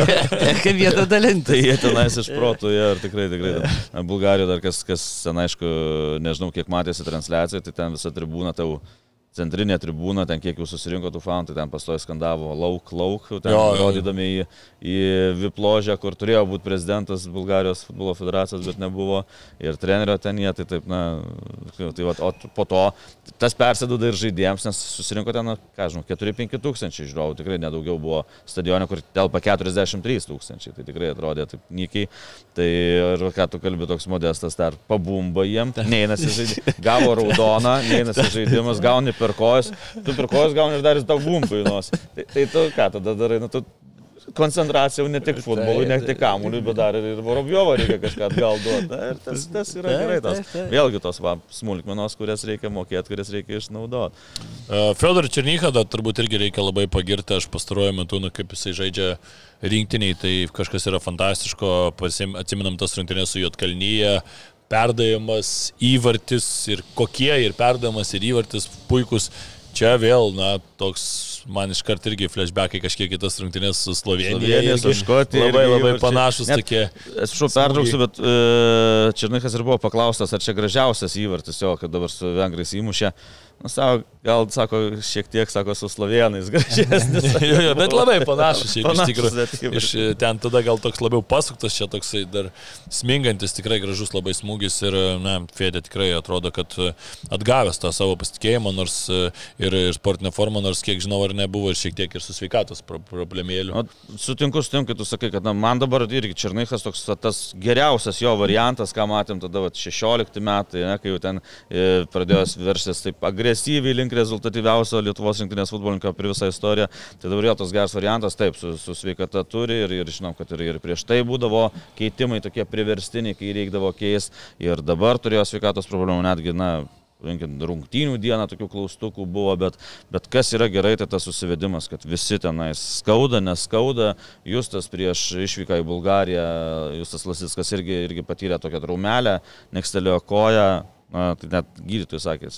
[SPEAKER 5] (laughs) Kaip vietą dalinti.
[SPEAKER 4] Tai jie tenais iš proto, jie ir tikrai, tikrai. Bulgarijoje dar kas, kas ten aišku, nežinau, kiek matėsi transliacijoje, tai ten visa tribūna tau centrinė tribūna, ten kiek jų susirinko tų fanų, tai ten pastoja skandavo lauk, lauk, ten
[SPEAKER 3] Jo,
[SPEAKER 4] rodydami į, į Vipložę, kur turėjo būti prezidentas Bulgarijos futbolo federacijos, bet nebuvo, ir trenerio ten jie, tai taip, na, tai va, o po to tas persėduda ir žaidėjams, nes susirinko ten, ką žinau, 4-5 tūkstančiai, žiūrovų, tikrai nedaugiau buvo stadione, kur telpa 43 tūkstančiai, tai tikrai atrodė taip nykiai. Tai ir ką tu kalbi toks modestas, dar pabumba jiem, neįnasi žaidimas, gavo raudoną, neįnasi žaidimas, gauni per kojas, tu per kojas gauni ir dar jis tau bumba į nosį. Tai, tai tu ką tada darai, nu tu koncentracija jau ne tik futbolui, ne tik kamuoliui, bet dar ir Vorobjovo reikia kažką atgal duoti. Na, Ir tas, tas yra
[SPEAKER 5] Taip,
[SPEAKER 4] gerai, tos,
[SPEAKER 5] taip, taip.
[SPEAKER 4] vėlgi tos va, smulkmenos, kurias reikia mokėti, kurias reikia išnaudoti.
[SPEAKER 3] Uh, Fedor Černychą dar turbūt irgi reikia labai pagirti, aš pastaruoju metu, nu, kaip jisai žaidžia rinktiniai, tai kažkas yra fantastiško, Pasim, atsiminam tas rungtynės su Jotkalnyje, perdavimas, įvartis ir kokie, ir perdavimas, ir įvartis puikus. Čia vėl, na, toks, man iškart irgi flashbackai kažkiek kitas rungtynės su Slovenija.
[SPEAKER 4] Slovenija, su Škotija
[SPEAKER 3] Labai labai
[SPEAKER 4] įvarčiai.
[SPEAKER 3] panašus
[SPEAKER 4] Net-
[SPEAKER 3] tokie.
[SPEAKER 4] Atsiprašau, pertrauksiu, bet uh, Černikas ir buvo paklaustas, ar čia gražiausias įvartis jo, kad dabar su vengrais įmušė. Nu, savo, gal, sako, šiek tiek, sako, su slovenais gražesnis. (laughs)
[SPEAKER 3] jo, jo, bet labai panašus, šiaip iš
[SPEAKER 4] Panašus,
[SPEAKER 3] tikrųjų.
[SPEAKER 4] bet įvarčiai.
[SPEAKER 3] Iš ten tada gal toks labiau pasuktas, čia toksai dar smingantis, tikrai gražus labai smūgis ir, na, Fedė tikrai atrodo, kad e, atgavęs tą savo pasitikėjimą, nors e, ir, ir sportinę formą, nors kiek žinau, ar nebuvo ir šiek tiek ir su sveikatos pro- problemėlių.
[SPEAKER 4] Nu, sutinku su tim, kai tu sakai, kad na, man dabar irgi Černikas toks tas geriausias jo variantas, ką matėm tada va, 16 metai, ne, kai jau ten e, pradėjo verštis taip agresyviai link rezultatyviausio Lietuvos rinktinės futbolininko per visą istoriją. Tai dabar jo tas geras variantas, taip, su, su sveikata turi ir, ir žinom, kad ir, ir prieš tai būdavo keitimai tokie priverstiniai, kai reikdavo keisti ir dabar turėjo sveikatos problemų netgi, na, rungtynių dieną tokių klaustukų buvo, bet, bet kas yra gerai, tai tas susivedimas, kad visi tenais skauda, neskauda. Justas prieš išvyką į Bulgariją, Justas Lasickas irgi, irgi patyrė tokią traumelę, nekstelėjo koją, na, tai net gydytojai sakė,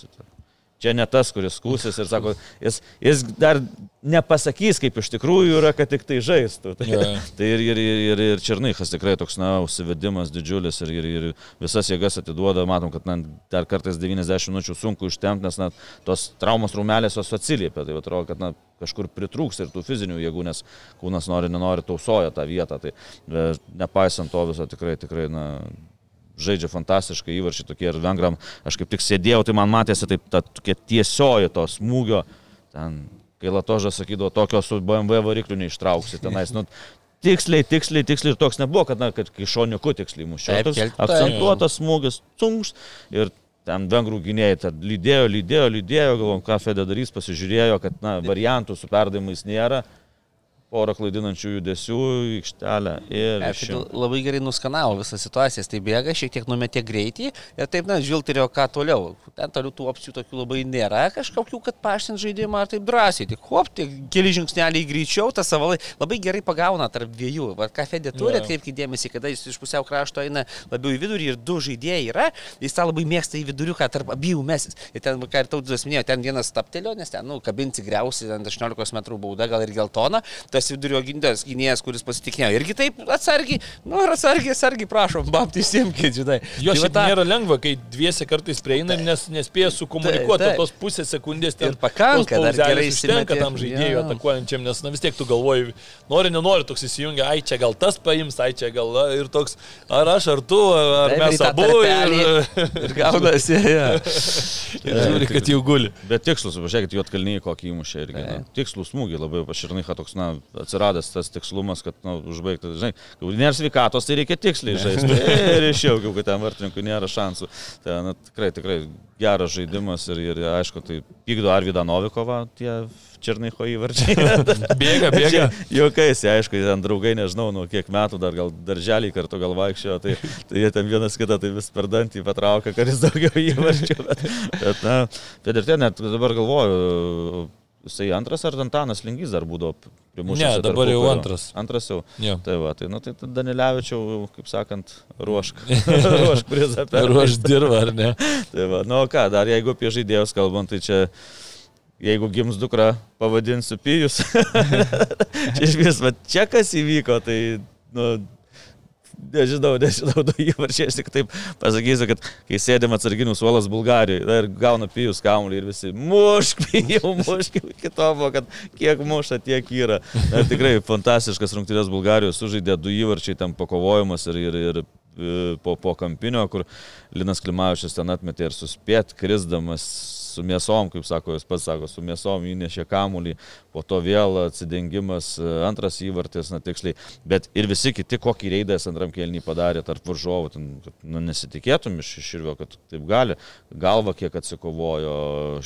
[SPEAKER 4] čia ne tas, kuris skūsis ir sako, jis, jis dar nepasakys, kaip iš tikrųjų yra, kad tik tai žaistų. Tai,
[SPEAKER 3] Jo.
[SPEAKER 4] tai ir, ir, ir, ir Černychas tikrai toks, na, užsivedimas didžiulis ir, ir, ir visas jėgas atiduoda, matom, kad na, dar kartais 90 minučių sunku užtemti, nes na, tos traumos raumelės jos atsiliepia, tai atrodo, kad na, kažkur pritrūks ir tų fizinių jėgų, nes kūnas nori, nenori, tausoja tą vietą. Tai e, nepaisant to viso tikrai, tikrai, na, žaidžia fantastiškai įvarčiai tokie ir vengram, aš kaip tik sėdėjau, tai man matėsi taip, ta tokia tiesioji to smūgio, ten, kai Latožas sakydavo, tokio su BMW varikliu neištrauksi tenais, nu, tiksliai, tiksliai, tiksliai ir toks nebuvo, kad, na, kad kai šoniuku tiksliai mušė, akcentuotas smūgis, cunks ir ten vengrų gynėjai ten lydėjo, lydėjo, lydėjo, galvom, ką Fedė darys, pasižiūrėjo, kad, na, variantų su perdavimais nėra, porą klaidinančių judesių, aikštelę ir...
[SPEAKER 5] E, tai labai gerai nuskanavo visą situaciją, tai bėga, šiek tiek numetė greitį ir taip, na, žvilgterėjo, ką toliau. Ten toliau tų opcijų tokių labai nėra, kažkokių, kad paštint žaidimą ar taip drąsiai, tik hop, tik keli žingsneliai greičiau, tas savo lai- labai gerai pagauna tarp dviejų. Va, ką Fedė turi,
[SPEAKER 3] Jo.
[SPEAKER 5] atkreipkite dėmesį, kada jis iš pusiau krašto eina labiau į vidurį ir du žaidėjai yra, jis tą labai mėgsta į viduriuką tarp abiejų mesis. Ir ten, ką ir tautas minėjo, ten vienas taptelio, nes ten, nu, kabinti griausi, ten 18 m bauda, gal ir geltona, tas vidurio gynėjas, gynėjas kuris pasitikėjo. Irgi taip atsargiai, nu ir atsargiai, atsargiai, prašom, bapti įsimkit, žinai.
[SPEAKER 3] Jo
[SPEAKER 5] Tai
[SPEAKER 3] šiaip
[SPEAKER 5] tą-
[SPEAKER 3] nėra lengva, kai dviese kartais prieina ir nes, nespėja sukomunikuoti
[SPEAKER 5] Taip, taip.
[SPEAKER 3] tos pusės sekundės. ten
[SPEAKER 5] Ir pakanka, dar gerai įsimetė.
[SPEAKER 3] tam žaidėjui
[SPEAKER 5] Jo.
[SPEAKER 3] atakuojančiam, nes na, vis tiek tu galvoji, nori, nenori, toks įsijungia, ai čia gal tas paims, ai čia gal a, ir toks, ar aš, ar tu, ar
[SPEAKER 5] Taip,
[SPEAKER 3] mes abu.
[SPEAKER 5] tarpelį.
[SPEAKER 3] Ir, (laughs)
[SPEAKER 5] Ir gaunasi, ja. (laughs)
[SPEAKER 3] ir žiūri, kad jau guli.
[SPEAKER 4] Bet tikslus, pažiūrėkit, juot kalniai kokį įmušė irgi. Na, tikslus smūgį labai paširnyha toks, na, atsiradęs tas tikslumas, kad, na, užbaigti, žinai, kai nėra sveikatos, tai reikia tiksliai žaisti. Ir išėjau, kad ten vartininkui nėra šansų. Tai, na, tikrai, tikrai geras žaidimas ir, ir aišku, tai pykdo Arvidą Novikovą, tie Černycho įvarčiai. (laughs)
[SPEAKER 3] Bėga, bėga.
[SPEAKER 4] Jokais, aišku, ten draugai, nežinau, nuo kiek metų dar gal darželį kartu gal vaikščiojo, tai, tai jie ten vienas kitą tai vis per dantį patraukia, kuris daugiau įvarčių. Bet, bet na, ten net dabar galvoju, jisai antras ar Antanas Lingys dar būdavo primušęs.
[SPEAKER 3] Ne, dabar jau antras.
[SPEAKER 4] Antras jau.
[SPEAKER 3] Jo.
[SPEAKER 4] Tai va, tai, nu, tai Danilevičiau, kaip sakant, ruošk. (laughs) ruošk prizą per.
[SPEAKER 3] Ir aš dirbu, ar ne? (laughs)
[SPEAKER 4] Tai va, nu ką, dar jeigu apie žaidėjus kalbant, tai čia, jeigu gims dukra, pavadinsiu Pijus. (laughs) čia iš vis, va, čia kas įvyko, tai, nu, nežinau, nežinau, du įvarčiai, aš tik taip pasakysiu, kad kai sėdėm atsarginių suolas Bulgarijoje ir gauna pijus kamuolį ir visi mušk, pijau, (laughs) mušk, iki to buvo, kad kiek muša, tiek yra. Na, tikrai fantastiškas rungtynės Bulgarijos, sužaidė du įvarčiai, tam pakovojimas ir, ir, ir po, po kampinio, kur Linas Klimavičius ten atmetė ir suspėt, krisdamas su mėsom, kaip sako, jis pats sako, su mėsom įnešė kamulį, po to vėl atsidengimas, antras įvartis, na tiksliai, bet ir visi kiti, kokį reidą antram kelnį padarė tarp varžovų, ten, kad, nu, nesitikėtum iš širvio, kad taip gali, galva kiek atsikovojo,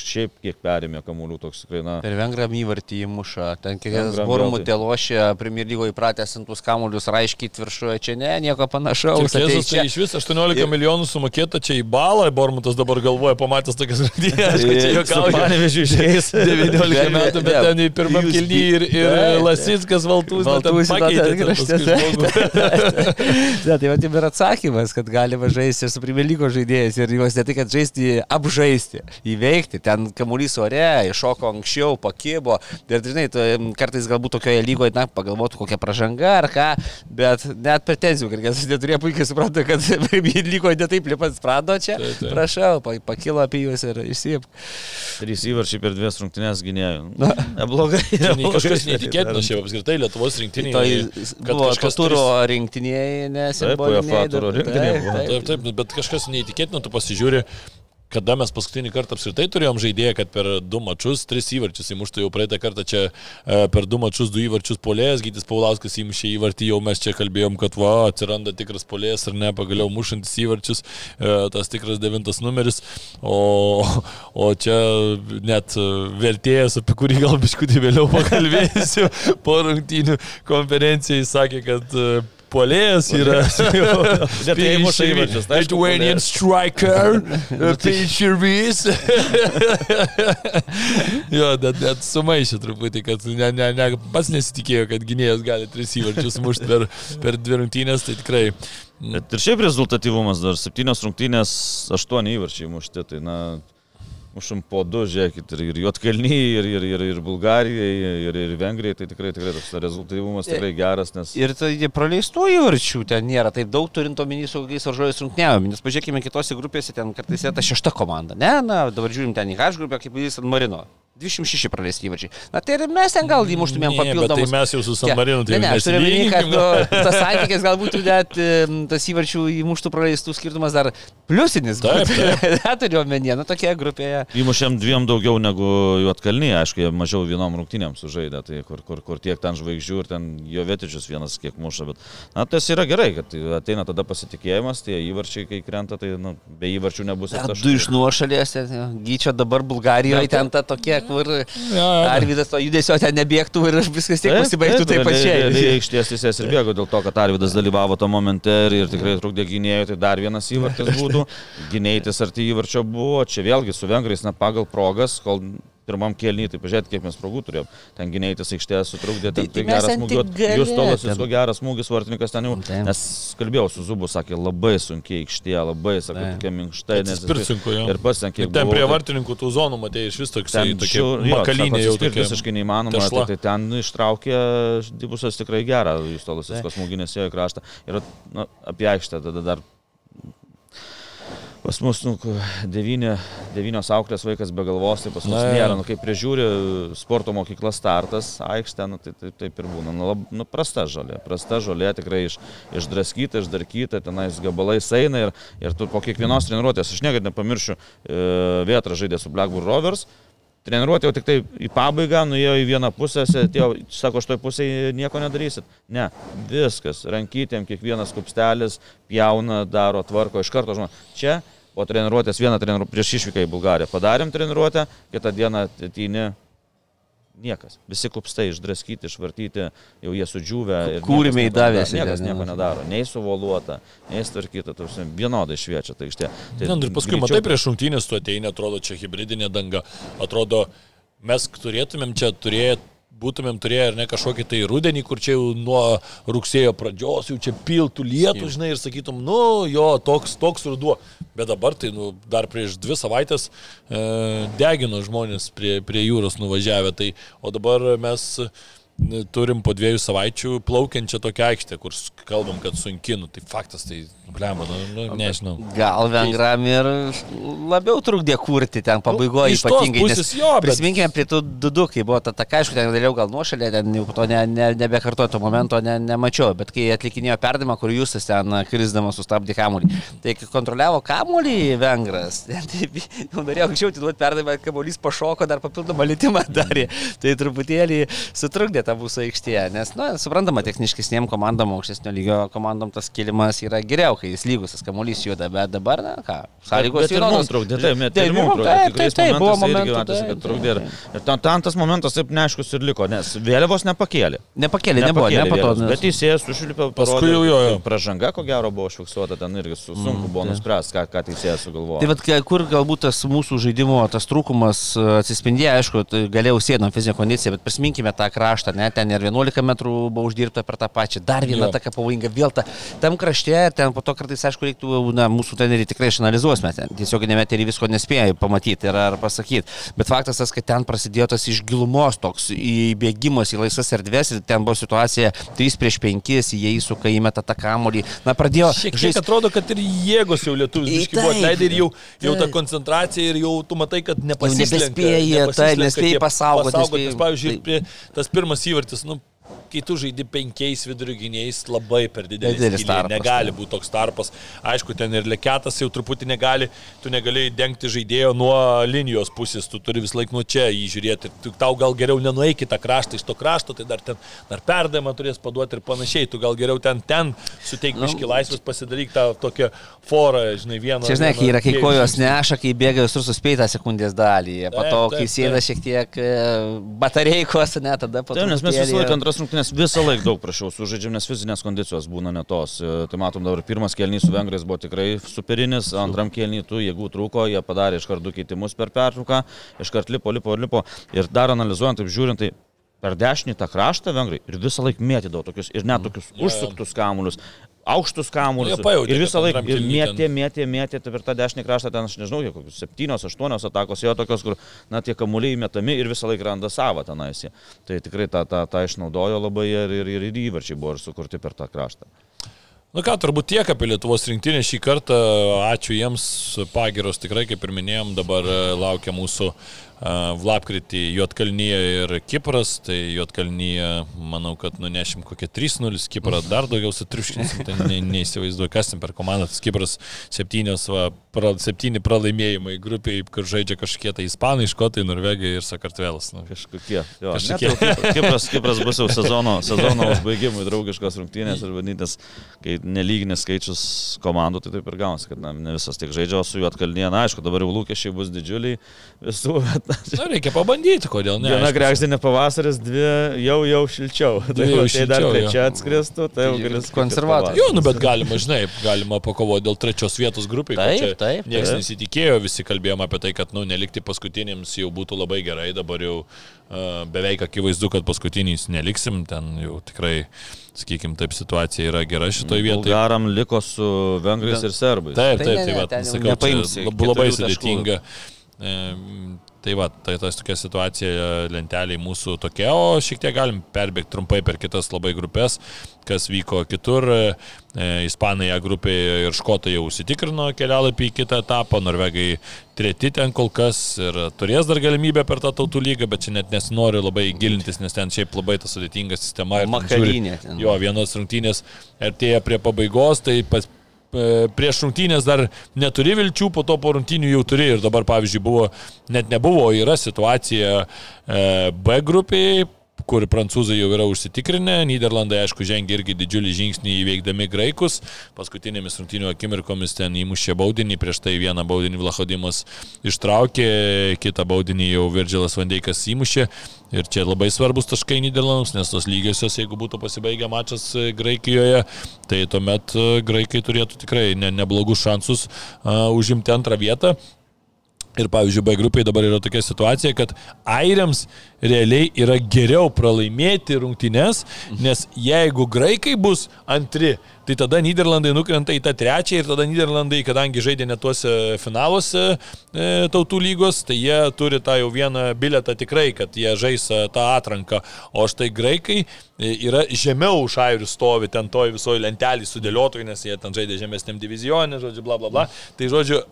[SPEAKER 4] šiaip kiek perėmė kamuolių, toks tikrai, na.
[SPEAKER 5] Per vengram įvartį įmuša, ten kiekvienas bormų telošė, Premier lygoje įpratęs ant tuos kamuolius raiškiai viršuje, čia ne, nieko panašaus.
[SPEAKER 3] Jėzus, tai iš vis 18 milijonų sumokėta čia į balą, Bormutas dabar galvoja, pamatęs tokias čia juokauju.
[SPEAKER 4] Panevežiu išėjęs
[SPEAKER 3] 19 metų, bet ten į pirmą kilnį ir, ir Lasitskas Valtūs,
[SPEAKER 5] Valtūs pakeitė. Ne, tai va, tai ir atsakymas, kad galima žaisti ir su primelygo žaidėjais ir juos ne tik, žaisti, apžaisti, įveikti. Ten kamuolys ore, iššoko anksčiau, pakybo. Ir žinai, kartais galbūt tokioje lygoje, na, pagalvotų kokią pražangą ar ką, bet net pretenzijų, kad kas (laughs) neturėjo puikiai supranta, kad (laughs) lygoje netaip lipas prado čia. Taip, taip. Prašau, pakilo apie juos ir išsiep.
[SPEAKER 4] Trys įvarčiai per dvies rungtynės gynėjų. (laughs) Neblogai.
[SPEAKER 3] Ne, kažkas neįtikėtina šiaip apskritai Lietuvos rinktinėje.
[SPEAKER 5] Tai buvo kažkas turo rinktinėje, nes...
[SPEAKER 4] Taip, UEFA turo rinktinėje.
[SPEAKER 3] Taip, taip, taip, bet kažkas neįtikėtina, tu pasižiūri, kada mes paskutinį kartą apskritai turėjom žaidėją, kad per du mačius tris įvarčius įmuštų jau praeitą kartą čia e, per du mačius du įvarčius polėjas, Gytis Paulauskas įmušė įvartį, jau mes čia kalbėjom, kad va, atsiranda tikras polėjas ar ne, pagaliau mušantis įvarčius, e, tas tikras devintas numeris, o, o čia net vertėjas, apie kurį gal biškutį vėliau (laughs) pakalbėsiu, po rungtynių konferencijai sakė, kad e, polėjas yra.
[SPEAKER 4] Muša įvarčius.
[SPEAKER 3] Lithuanian striker, (laughs) Pinchervis. (laughs) jo, net, net sumaišė truputį, kad ne, ne, ne, pats nesitikėjo, kad gynėjas gali tris įvarčius mušti per, per dvi rungtynės, tai tikrai.
[SPEAKER 4] Bet ir šiaip rezultatyvumas dar septynios rungtynės, aštuoni įvarčiai mušti, tai na, mušam po du, žiūrėkit, ir, ir Jotkalny, ir, ir, ir, ir Bulgarijai, ir, ir Vengrijai, tai tikrai, tikrai toks rezultatyvumas tikrai geras. Nes...
[SPEAKER 5] Ir tai praleistų įvarčių ten nėra taip daug turint omeny su kokiais varžovais rungtynėmis, nes pažiūrėkime kitose grupėse, ten kartais yra ta šešta komanda, ne, na, dabar žiūrim ten į H grupę, kaip jis San Marino. 26 praleisti įvarčiai. Na tai ir mes ten gal įmuštumėm papildomus.
[SPEAKER 3] Tai mes jau su San Marinu tai
[SPEAKER 5] ne, ne, aš turiu minėti, kad nu, tas santykis galbūt net tas įvarčių įmuštų praleistų skirtumas dar pliusinis.
[SPEAKER 3] Taip, taip. (laughs)
[SPEAKER 5] turiu omenyje, nu tokia grupėje.
[SPEAKER 4] Įmušėm dviem daugiau negu Juotkalnyje, aišku, mažiau vienom rungtynėm sužaidė, tai kur, kur, kur tiek ten žvaigždžių ir ten jo vietičius vienas kiek muša, bet na, tas yra gerai, kad ateina tada pasitikėjimas, tie įvarčiai, kai krenta, tai nu, be įvarčių nebus.
[SPEAKER 5] Du iš nuošalės, gyčia dabar Bulgarijoje, ten ta tokia kur ja, Arvidas to judesio ten nebėgtų ir viskas tiek pasibaigtų taip pačiai. (laughs)
[SPEAKER 4] Aikštės teisės ir bėgo dėl to, kad Arvidas dalyvavo to momente ir, ir tikrai trukdė gynėjų, tai dar vienas įvartis būtų. (laughs) Gynėjtis arti įvarčio buvo, čia vėlgi su vengrais, na pagal progas, kol pirmam kelnį, tai pažiūrėt, kiek mes progų turėjom. Ten gynėjtis aikštėje sutrukdė, ten tai, tai geras smūgis. Jūs tolas, jis ko geras smūgis, vartininkas ten jau. Taip. Nes kalbėjau su Zubu, sakė, labai sunkiai aikštėje, labai, sakė, tokia minkšta.
[SPEAKER 3] Nes ir sunku jau.
[SPEAKER 4] Ir pas ten
[SPEAKER 3] prie vartininkų tų zonų matėjai iš vis toks, tokie makalinė jau tokia.
[SPEAKER 4] Visiškai neįmanoma, tai, tai ten ištraukė Dibusas tikrai gerą, jūs tolas, jis kosmūginės ėjo į kraštą. Ir nu, apie aikštę tada dar Pas mus, nu, devyni, devynios auklės vaikas be galvos, tai pas mus Na, nėra, nu, kaip prižiūri sporto mokykla startas, aikštė, nu, tai taip, taip ir būna. Nu, lab, nu, prasta žolė, prasta žolė, tikrai iš, išdraskyta, išdarkyta, tenais gabalais eina ir, ir tu po kiekvienos treniruotės, aš niekada nepamiršiu, e, Vietra žaidė su Blackburn Rovers, Treniruotė jau tik tai į pabaigą, nuėjo į vieną pusę, atėjo, sako, aš toj pusėje nieko nedarysit. Ne, viskas, rankytėm, kiekvienas kupstelis, pjauna, daro, tvarko, iš karto žmonės. Čia po treniruotės vieną treniruotę prieš išvyką į Bulgariją padarėm treniruotę, kitą dieną ateini Niekas. Visi kupstai išdraskyti, išvartyti, jau jie sudžiūvę.
[SPEAKER 5] Kūrimiai davėsi.
[SPEAKER 4] Niekas nieko nedaro. Nei suvoluota, nei stvarkyta. Vienodai šviečia. Tai, tai,
[SPEAKER 3] tai Na, ir paskui, greičiau... matai, prieš šimtinės tu ateini, atrodo, čia hybridinė danga. Atrodo, mes turėtumėm čia turėti būtumėm turėję ar ne kažkokį tai rudenį, kur čia jau nuo rugsėjo pradžios jau čia piltų lietų, žinai, ir sakytum, nu jo, toks, toks ruduo. Bet dabar tai nu, dar prieš dvi savaitės e, degino žmonės prie, prie jūros nuvažiavę. Tai, o dabar mes turim po dviejų savaičių plaukiančią tokią aikštę, kur kalbam, kad sunkinu. Tai faktas, tai, blemba, nu, nu, nežinau.
[SPEAKER 5] Gal vengram ir labiau trukdė kurti ten pabaigoje
[SPEAKER 3] Nu,
[SPEAKER 5] ypatingai.
[SPEAKER 3] pusės jo, bet-
[SPEAKER 5] Prisiminkime prie tų dudu, kai buvo ta taka, aišku, ten vėliau gal nuošalė, ten jau to ne, ne, nebekartojo to momento, ne, nemačiau, bet kai atlikinėjo perdimą, kur jūs ten krisdamas sustabdė kamuolį, tai kai kontroliavo kamuolį vengras, (laughs) taip, jau norėjau anksčiau atiduoti perdimą, kamuolys pašoko, dar papildomą litimą darė, tai truputėlį sutrukdė tą mūsų aikštėje, nes, na, suprantama, techniškesniem komandom, aukštesnio lygio komandom tas kilimas yra geriau, kai jis lygus, tas kamuolys juda, bet dabar, na ką, sąlygos
[SPEAKER 4] Bet ir mums trukdė, taip, net ir mums trukdė.
[SPEAKER 5] Taip,
[SPEAKER 4] kuriais
[SPEAKER 5] taip, taip, buvo
[SPEAKER 4] matėsi, kad
[SPEAKER 5] taip,
[SPEAKER 4] trukdė. Ir,
[SPEAKER 5] taip.
[SPEAKER 4] ten, ten tas momentas taip neaiškus ir liko, nes vėliavos nepakėlė.
[SPEAKER 5] Nepakėlė, nebuvo, ne po to.
[SPEAKER 4] vėliavos, Bet teisėjas užlipė,
[SPEAKER 3] Paskui jau jo.
[SPEAKER 4] Pražanga, ko gero, buvo užfiksuota, ten irgi su, sunku buvo nuspręsti, ką, ką teisėjas sugalvojo.
[SPEAKER 5] Tai vad, kur galbūt tas mūsų žaidimo, tas trūkumas e, atsispindėjo, aišku, tai galėjau sėdom fizinę kondiciją, bet prisiminkime tą kraštą, ne, ten ir 11 metrų buvo uždirbta per tą pačią, dar viena
[SPEAKER 3] Jo.
[SPEAKER 5] tokia pavojinga vėl ta, tam krašte, ten po to kartais, aišku, reiktų, na, mūsų treneriai tikrai išanalizuos, mes ten tiesiog nemeterį visko nespėjai pamatyti ir ar pasakyti, bet faktas tas, kad ten prasidėjo tas iš gilumos toks įbėgimas į laisvas erdvės ir ten buvo situacija 3 prieš 5, jie įsuka įmeta tą kamolį, na, pradėjo
[SPEAKER 3] Šiek tiek
[SPEAKER 5] žaisti.
[SPEAKER 3] atrodo, kad ir jėgos jau lietuvis biškai buvo atleidę ir jau, jau ta koncentracija ir jau tu matai, kad nepasislenka.
[SPEAKER 5] nebespėja,
[SPEAKER 3] nepasislenka
[SPEAKER 5] taip, nespėji
[SPEAKER 3] tie
[SPEAKER 5] pasaugot,
[SPEAKER 3] pasaugot,
[SPEAKER 5] nespėji-
[SPEAKER 3] Nes, pavyzdžiui,
[SPEAKER 5] taip.
[SPEAKER 3] tas pirmas įvartis, nu, kai tu žaidi penkiais viduriginiais, labai per didelis.
[SPEAKER 5] Didelis tarpas,
[SPEAKER 3] Negali būti toks tarpas. Aišku, ten ir leketas jau truputį negali, tu negali dengti žaidėjo nuo linijos pusės, tu turi vis laik nuo čia jį žiūrėti. Ir tu, tau gal geriau nenueiki tą kraštą iš to krašto, tai dar ten dar perdavimą turės paduoti ir panašiai. Tu gal geriau ten, ten suteik
[SPEAKER 5] Nu,
[SPEAKER 3] biški laisvės pasidaryk tą tokią forą, žinai, vieną.
[SPEAKER 5] Čia žinai, kai yra, kai kojos neša, kai bėga visur suspėta sekundės dalį, po to, kai sėda šiek tiek e, batareikos, ne, tada po to.
[SPEAKER 4] Nes mes visą laiką antras rungtynės visą laiką daug prašiau sužaidžiam, nes fizinės kondicijos būna ne tos. E, Tai matom dabar pirmas kelnys su vengrais buvo tikrai superinis, antram kelnį tų jėgų trūko, jie padarė iš karto du keitimus per pertrauką, iš karto lipo, lipo, lipo. Ir dar analizuojant, taip žiūrint, tai per dešinį tą kraštą vengrai ir visą laiką mėtydavo tokius ir net tokius
[SPEAKER 3] Jo, jo.
[SPEAKER 4] užsuktus kamuolius. Aukštus kamuolius.
[SPEAKER 3] Pajautė,
[SPEAKER 4] ir visą laiką ir mėtė, mėtė, mėtė, tai per tą dešinį kraštą ten, aš nežinau, kiek kokius septynios, aštuonios atakos, jo tokios, kur, na, tie kamuoliai metami ir visą laiką randa savo tenais. Tai tikrai tą, tą, tą išnaudojo labai ir, ir, ir, ir įvarčiai buvo ir sukurti per tą kraštą.
[SPEAKER 3] Nu ką, turbūt tiek apie Lietuvos rinktinę šį kartą. Ačiū jiems, pagiros tikrai, kaip ir minėjom, dabar e, laukia mūsų uh, Vlapkritį Jotkalnyje ir Kipras. Tai Jotkalnyje, manau, kad nunešim kokie 3-0, Kiprą dar daugiau sutriuškinsim, tai ne, neįsivaizduoju, kas ten per komandą. Kipras septynios, va, pra, septyni pralaimėjimai grupiai, kur žaidžia kažkiek tai Ispanai, Škotai, Norvegai ir Sakartvelas. Nu,
[SPEAKER 4] Kažkokie. Jo,
[SPEAKER 3] Kažkokie.
[SPEAKER 4] net Kipras, Kipras bus jau sezono, (laughs) sezono užbaigimui draugiškos rungtynės ir vadintis, kai nelyginis skaičius komandų, tai taip ir gaunasi, kad na, ne visas tiek žaidžia, o su juo atkalnie, na aišku, dabar jau lūkesčiai bus didžiuliai visų, bet
[SPEAKER 3] Na, reikia pabandyti, kodėl ne.
[SPEAKER 4] viena grekždinė pavasaris, dvi jau jau šilčiau. Tai
[SPEAKER 3] jau
[SPEAKER 4] va, tai dar
[SPEAKER 3] šilčiau, jo.
[SPEAKER 4] trečia atskristų, tai jau
[SPEAKER 5] Tai
[SPEAKER 4] gali
[SPEAKER 5] konservatoriai.
[SPEAKER 3] Jo, nu bet galima, žinai, galima pakovoti dėl trečios vietos grupiai.
[SPEAKER 5] Taip, taip,
[SPEAKER 3] Niekas
[SPEAKER 4] taip.
[SPEAKER 3] nesitikėjo, visi kalbėjome apie tai, kad, nu, nelikti paskutinėms jau būtų labai gerai, dabar jau uh, beveik akivaizdu, kad paskutiniais neliksim, ten jau tikrai, sakykime, taip situacija yra gera šitoje vietoje.
[SPEAKER 4] Bulgaram liko su vengrais ir serbais.
[SPEAKER 3] Taip,
[SPEAKER 5] Tai
[SPEAKER 3] taip, tai va,
[SPEAKER 5] ten jau
[SPEAKER 3] sakau,
[SPEAKER 5] nepaimsi
[SPEAKER 3] labai
[SPEAKER 5] keturių taškų.
[SPEAKER 3] Tai va, tai tas tokia situacija lenteliai mūsų tokia, o šiek tiek galim perbėgti trumpai per kitas labai grupės, kas vyko kitur. E, Ispanai A grupėje ir Škotai jau užsitikrino kelialapį į kitą etapą, Norvegai treti ten kol kas ir turės dar galimybę per tą tautų lygą, bet čia net nesinori labai gilintis, nes ten šiaip labai ta sudėtinga sistema. ten. Jo, vienos rungtynės artėja prie pabaigos, tai pas, prieš rungtynės dar neturi vilčių, po to po rungtynių jau turi ir dabar, pavyzdžiui, buvo, net nebuvo, yra situacija e, B grupiai, kur prancūzai jau yra užsitikrinę, Niderlandai, aišku, žengia irgi didžiulį žingsnį įveikdami graikus, paskutinėmis rungtynių akimirkomis ten įmušė baudinį, prieš tai vieną baudinį Vlachodimas ištraukė, kitą baudinį jau Virgilas Vandeikas įmušė. Ir čia labai svarbus taškai Niderlandams, nes tos lygiosios, jeigu būtų pasibaigę mačas e, Graikijoje, tai tuomet e, graikai turėtų tikrai ne, neblogus šansus uh, užimti antrą vietą. Ir pavyzdžiui, B grupiai dabar yra tokia situacija, kad airiams realiai yra geriau pralaimėti rungtynes, nes jeigu graikai bus antri, tai tada Niderlandai nukrenta į tą trečią ir tada Niderlandai, kadangi žaidė netuose finaluose e, tautų lygos, tai jie turi tą jau vieną biletą tikrai, kad jie žais e, tą atranką. O štai graikai e, yra žemiau už airių stovi ten toj visoji lentelį sudėliotojai, nes jie ten žaidė žemesniam divizionė, žodžiu, bla bla bla. Tai žodžiu,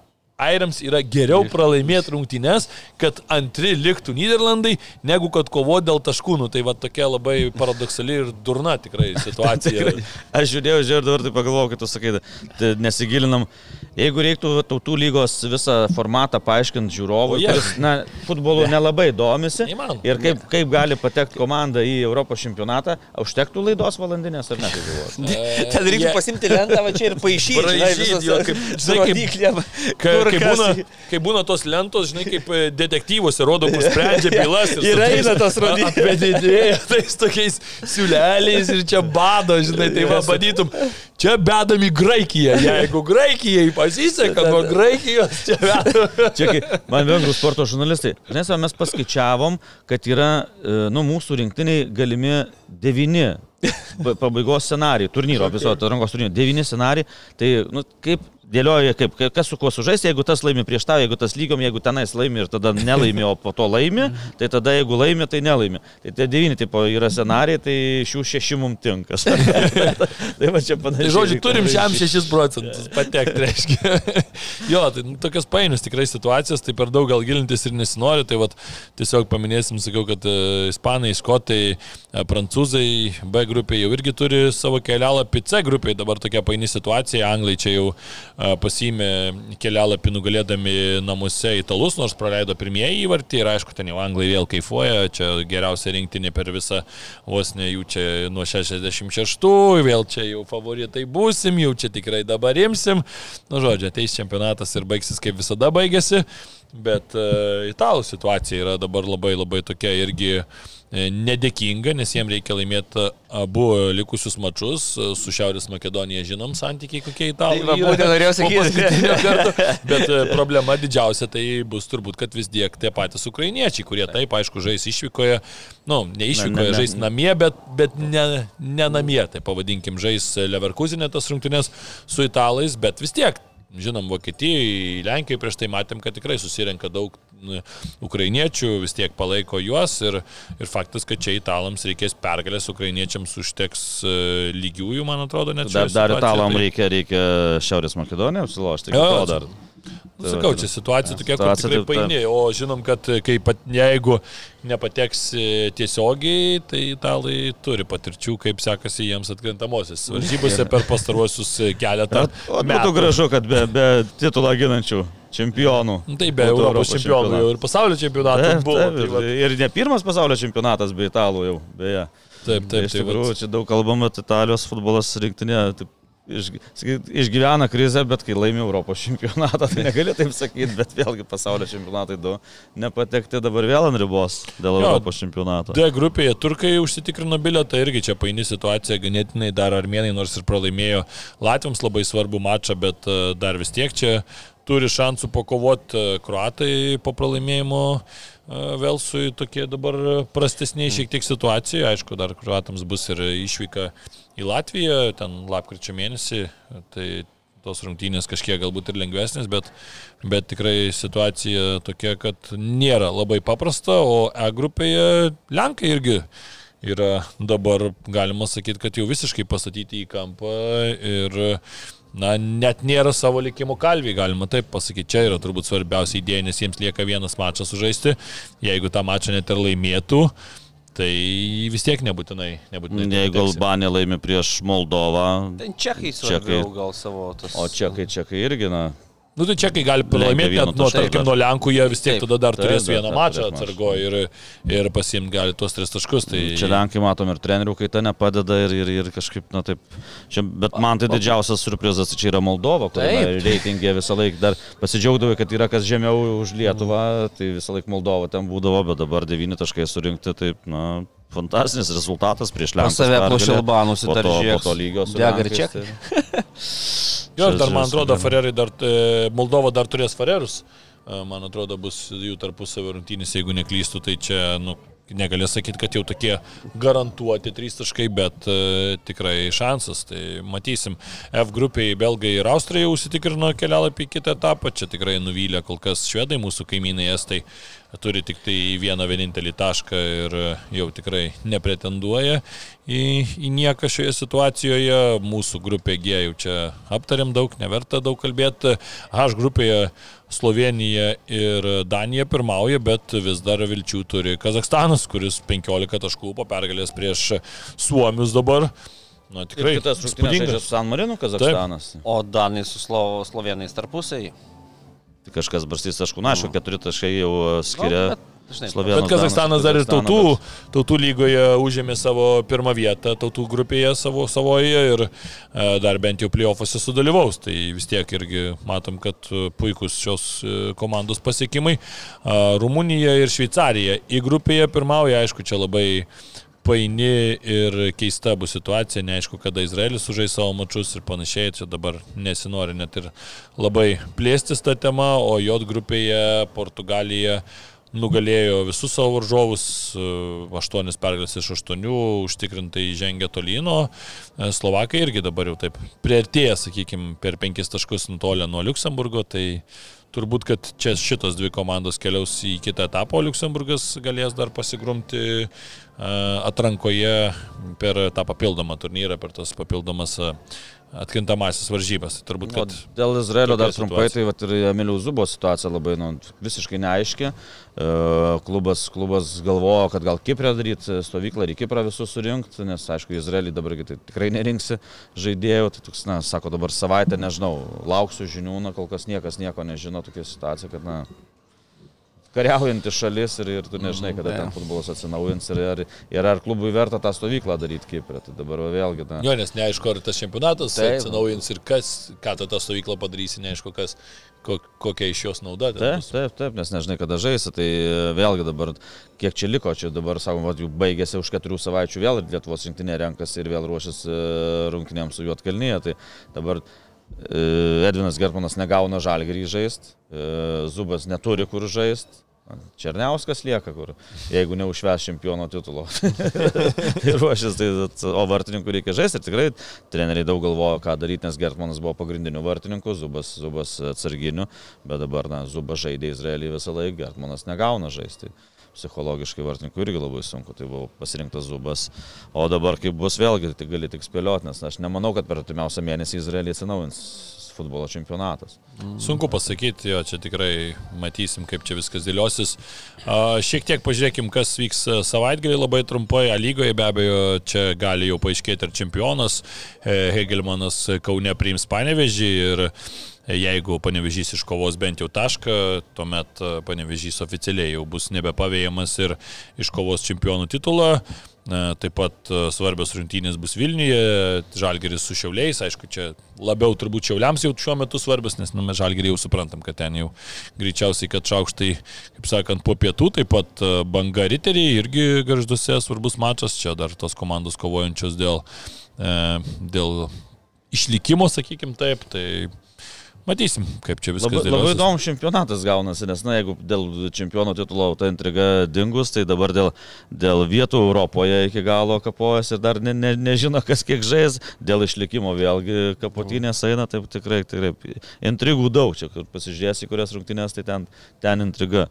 [SPEAKER 3] airiams yra geriau pralaimėti rungtynes, kad antri liktų Niderlandai, negu kad kovoti dėl taškų. Nu, tai va tokia labai paradoksali ir durna tikrai (laughs) situacija.
[SPEAKER 4] Tikrai. Aš žiūrėjau, žiūrėjau, dabar tai pagalvojau, kad tu sakai, tai nesigilinam. Jeigu reiktų tautų lygos visą formatą paaiškinti žiūrovui,
[SPEAKER 3] jie-
[SPEAKER 4] kuris, na, futbolu nelabai domisi
[SPEAKER 3] Neįmanoma.
[SPEAKER 4] ir kaip, kaip gali patekti komanda į Europos čempionatą, užtektų laidos valandinės ar ne, galvoju.
[SPEAKER 5] Ten reiktų
[SPEAKER 3] jie-
[SPEAKER 5] pasimti lentą, va čia ir paaišyti.
[SPEAKER 3] Jo, kaip- žinai, kaip- Kai,
[SPEAKER 5] Kur
[SPEAKER 3] kai, būna, kai būna tos lentos, žinai, kaip e, detektyvuose rodo, kur (laughs) sprendžia bylas ir,
[SPEAKER 5] Ir eina tos rodikliai.
[SPEAKER 3] Apvedinėja tais tokiais siūleliais ir čia bado, žinai, tai va, badytum, čia bedam į Graikiją. Jeigu Graikijai pasiseka, nuo Graikijos čia bedam. (laughs)
[SPEAKER 4] Čia, kai man vengrų sporto žurnalistai, savo, mes paskaičiavom, kad yra, e, nu, mūsų rinktiniai galimi devyni pa- pabaigos scenarijai, turnyro, viso atrankos turnyro, devyni scenarijai, tai, nu, kaip dėlioja, kaip, ka- kas su kuo sužais, jeigu tas laimi prieš tau, jeigu tas lygiom, jeigu tenais laimi ir tada nelaimi, o po to laimi, tai tada jeigu laimi, tai nelaimi. Tai tie devyni tipo yra scenarijai, tai šių šeši mums tinka. (laughs) tai va čia panašiai.
[SPEAKER 3] Tai žodžiu, turim šiam
[SPEAKER 4] varžybos.
[SPEAKER 3] 6 procentus patekti, reiškia. (laughs) jo, tai nu, tokias painius tikrai situacijas, tai per daug gal gilintis ir nesinori, tai vat, tiesiog paminėsim, sakiau, kad uh, ispanai, škotai, uh, prancūzai B grupėje jau irgi turi savo kelialapį, C grupėje dabar tokia paini situacija, anglai čia jau uh, pasiėmė kelialapį nugalėdami namuose italus, nors praleido pirmieji įvartį ir aišku, ten jau anglai vėl kaifuoja, čia geriausia rinktinė per visą vos ne jų čia nuo 66, vėl čia jau favoritai būsim, jau čia tikrai dabar imsim. Nu, žodžiu, ateis čempionatas ir baigsis kaip visada baigėsi, bet uh, italų situacija yra dabar labai labai tokia irgi e, nedėkinga, nes jiems reikia laimėti abu likusius mačus. Su Šiaurės Makedonija žinom santykiai, kokie italai.
[SPEAKER 5] Tai
[SPEAKER 3] yra
[SPEAKER 5] būtent norėjau sakyti.
[SPEAKER 3] Bet e, problema didžiausia tai bus turbūt, kad vis tiek tie patys ukrainiečiai, kurie taip, aišku, žais išvykoje, nu, ne išvykoje, žais namie, bet, bet ne, ne namie, tai pavadinkim, žais Leverkusinė tas rungtynės su italais, bet vis tiek. Žinom, Vokietijoje, Lenkijoje prieš tai matėm, kad tikrai susirenka daug n, ukrainiečių, vis tiek palaiko juos ir, ir faktas, kad čia italams reikės pergalės, ukrainiečiams užteks e, lygiųjų, man atrodo, net
[SPEAKER 4] Dar,
[SPEAKER 3] šioje
[SPEAKER 4] dar
[SPEAKER 3] situacijoje.
[SPEAKER 4] italam
[SPEAKER 3] Tai-
[SPEAKER 4] reikia, reikia Šiaurės.
[SPEAKER 3] Jo,
[SPEAKER 4] Jo,
[SPEAKER 3] jo,
[SPEAKER 4] dar.
[SPEAKER 3] Nu, Sakau, čia situacija tokia, kur tikrai
[SPEAKER 4] taip, taip.
[SPEAKER 3] paini, o žinom, kad kai, pat- jeigu nepateks e, tiesiogiai, tai italai turi patirčių, kaip sekasi jiems atkrintamosios varžybose per pastaruosius e, keletą
[SPEAKER 4] O būtų
[SPEAKER 3] metų.
[SPEAKER 4] gražu, kad be, be titulą ginančių čempionų.
[SPEAKER 3] Nu, Tai be
[SPEAKER 4] būtų
[SPEAKER 3] Europos čempionų jau ir pasaulio čempionatų
[SPEAKER 4] Taip,
[SPEAKER 3] buvo.
[SPEAKER 4] taip,
[SPEAKER 3] Tai
[SPEAKER 4] ir, ne pirmas pasaulio čempionatas be italų jau, beje.
[SPEAKER 3] taip, taip.
[SPEAKER 4] Iš
[SPEAKER 3] Tai,
[SPEAKER 4] tikrųjų,
[SPEAKER 3] va,
[SPEAKER 4] čia daug kalbama, kad Italijos futbolas rinktinė taip, iš, išgyvena krizę, bet kai laimi Europos (laughs) čempionatą, tai negali taip sakyti, bet vėlgi pasaulio čempionatai du nepatekti dabar vėl ant ribos dėl
[SPEAKER 3] Jo,
[SPEAKER 4] Europos čempionato.
[SPEAKER 3] D grupėje turkai užsitikrino bilietą, irgi čia paini situacija, ganėtinai dar armėnai nors ir pralaimėjo Latviams labai svarbu mačą, bet e, dar vis tiek čia turi šansų pakovoti kruatai po pralaimėjimo e, Velsui tokie dabar prastesniai šiek tiek situacija, aišku, dar kruatams bus ir išvyka į Latviją, ten lapkričio mėnesį, tai tos rungtynės kažkiek galbūt ir lengvesnės, bet, bet tikrai situacija tokia, kad nėra labai paprasta, o E grupėje Lenkai irgi yra dabar, galima sakyti, kad jau visiškai pastatyti į kampą ir na, net nėra savo likimo kalviai, galima taip pasakyti. Čia yra turbūt svarbiausia idėja, nes jiems lieka vienas mačas sužaisti. Jeigu tą mačą net ir laimėtų, tai vis tiek nebūtinai. nebūtinai
[SPEAKER 4] Jeigu. Albanija laimi prieš Moldovą,
[SPEAKER 5] Ten čekai
[SPEAKER 4] Čekai.
[SPEAKER 5] gal savo tos.
[SPEAKER 4] o čekai, čekai irgi, na,
[SPEAKER 3] Nu, tai čekai gali pralaimėti, net nuo, tarkim, nuo Lenkų jie vis tiek
[SPEAKER 5] Taip.
[SPEAKER 3] tada dar
[SPEAKER 4] Taip,
[SPEAKER 3] turės
[SPEAKER 4] dar-
[SPEAKER 3] vieną mačą atsargoje ir, ir pasiimti gali tuos tris taškus. Tai...
[SPEAKER 4] Čia Lenkai matom ir trenerių kaita nepadeda ir, ir, ir kažkaip, na taip. Čia, bet man tai didžiausias surprizas čia yra Moldova, kur
[SPEAKER 5] Taip.
[SPEAKER 4] reitingė visą laiką dar pasidžiaugdavo, kad yra kas žemiau už Lietuvą, tai visą laiką Moldova ten būdavo, bet dabar devyni taškai surinkti, taip, na, fantastinis rezultatas prieš
[SPEAKER 5] Po
[SPEAKER 4] Lenkus.
[SPEAKER 5] save
[SPEAKER 4] pergalė.
[SPEAKER 5] plošė Albanus
[SPEAKER 4] po to, po to lygio su (laughs)
[SPEAKER 3] Jo, dar man atrodo. Farerai dar, e, Moldova dar turės Farerus. man atrodo, bus jų tarpusavio rungtynės, jeigu neklystu, tai čia, nu, negalės sakyti, kad jau tokie garantuoti trys taškai, bet uh, tikrai šansas. Tai matysim. F grupiai belgai ir austrai jau užsitikrino kelialapį į kitą etapą. Čia tikrai nuvylė kol kas švedai, mūsų kaimynai estai turi tik tai vieną vienintelį tašką ir jau tikrai nepretenduoja į, į nieką šioje situacijoje. Mūsų grupė G jau čia aptarėm daug, neverta daug kalbėti. H grupėje Slovenija ir Danija pirmauja, bet vis dar vilčių turi Kazakstanas, kuris 15 taškų po pergalės prieš Suomius dabar.
[SPEAKER 4] Na, tikrai. Ir kitas rungtynės su San Marinu, Kazakstanas.
[SPEAKER 5] Taip. O Danai su Slo Slovenais tarpusiai.
[SPEAKER 4] Tai kažkas barstys taškų, na, aišku, keturi taškai jau skiria. No, bet
[SPEAKER 3] Slovenijos. Bet Kazakstanas dar ir tautų, tautų lygoje užėmė savo pirmą vietą, tautų grupėje savo savoje ir e, dar bent jau playoffuose sudalyvaus. Tai vis tiek irgi matom, kad e, puikus šios e, komandos pasiekimai. Rumunija ir Šveicarija į grupėje pirmauja, aišku, čia labai paini ir keista bus situacija, neaišku, kada Izraelis sužais savo mačius ir panašiai, čia dabar nesinori net ir labai plėstis tą temą, o J grupėje Portugalija nugalėjo visus savo varžovus, e, aštuonis pergalės iš aštuonių, užtikrintai žengė tolino. E, Slovakai irgi dabar jau taip prieartėja, sakykime, per penkis taškus nutolę nuo Luksemburgo, tai turbūt, kad čia šitos dvi komandos keliaus į kitą etapą, o Luksemburgas galės dar pasigrumti e, atrankoje per tą papildomą turnyrą, per tas papildomas atkrintamasis varžybas. Tai turbūt, kad...
[SPEAKER 4] O dėl Izraelio dar trumpai, situacija. tai vat, ir Emilio Zubo situacija labai nu, visiškai neaiški. E, klubas, klubas galvojo, kad gal Kiprė daryti stovyklą ir į Kiprą visus surinkti, nes aišku, Izraelį dabar tai tikrai nerinksi žaidėjų. Tai toks, na, sako dabar savaitę, nežinau, lauksiu žinių, na, kol kas niekas nieko nežino, tokia situacija, kad, na, kariaujanti šalis ir, ir tu nežinai, kada ten futbolas atsinaujins ir, ir, ir ar klubui verta tą stovyklą daryti Kiprė. Tai dabar vėlgi. Na.
[SPEAKER 3] Jo, nes neaišku, ar tas čempionatas Taip. atsinaujins ir kas, ką tą stovyklą padarysi, neaišku, kas, kokia iš jos nauda.
[SPEAKER 4] Taip, taip, taip, nes nežinai, kada žaisi, tai vėlgi dabar, kiek čia liko, čia dabar, sakom, va, jau baigėsi už keturių savaičių vėl ir Lietuvos rinktinė renkasi ir vėl ruošiasi e, rungtynėms su Juotkalnyje, tai dabar E, Edvinas Germanas negauna žalgerį žaisti, Zubas neturi kur žaisti. Černiauskas lieka kur, jeigu neužves čempiono titulo. (laughs) ir ruošis, tai, o vartininkų reikia žaisti ir tikrai treneriai daug galvojo, ką daryti, nes Gertmanas buvo pagrindiniu vartininku, Zubas, Zubas atsarginiu, bet dabar, na, Zubas žaidė Izraelį visą laiką, Gertmanas negauna žaisti psichologiškai vartininkui irgi labai sunku, tai buvo pasirinktas Zubas. O dabar kaip bus vėlgi, tai gali tik spėlioti, nes aš nemanau, kad per artimiausią mėnesį Izraelį atsinaujins futbolo čempionatas.
[SPEAKER 3] Sunku pasakyti, jo, čia tikrai matysim, kaip čia viskas dėliosis. Šiek tiek pažiūrėkim, kas vyks savaitgalį labai trumpai. A lygoje be abejo, čia gali jau paaiškėti ir čempionas. Hegelmanas Kaune priims panevežį ir Jeigu panevežys iškovos bent jau tašką, tuomet e, panevežys oficialiai jau bus nebepavėjamas ir iškovos čempionų titulą. E, taip pat e, svarbios rungtynės bus Vilniuje, Žalgeris su Šiauliais, aišku, čia labiau turbūt Šiauliams jau šiuo metu svarbios, nes nu, mes Žalgerį jau suprantam, kad ten jau greičiausiai, kad šaukštai, kaip sakant, po pietų, taip pat banga riteriai irgi garžduose svarbus mačas, čia dar tos komandos kovojančios dėl, dėl išlikimo, sakykim taip, tai Matysim, kaip čia viskas
[SPEAKER 4] labai, labai įdomus čempionatas gaunasi, nes, na, jeigu dėl čempionų titulo ta intriga dingus, tai dabar dėl, dėl vietų Europoje iki galo kapojas ir dar ne, ne, nežino, kas kiek žais, dėl išlikimo vėlgi kapotinės eina, tai tikrai, tikrai intrigų daug, čia kur pasižiūrėsi, kurias rungtynės, tai ten, ten intriga.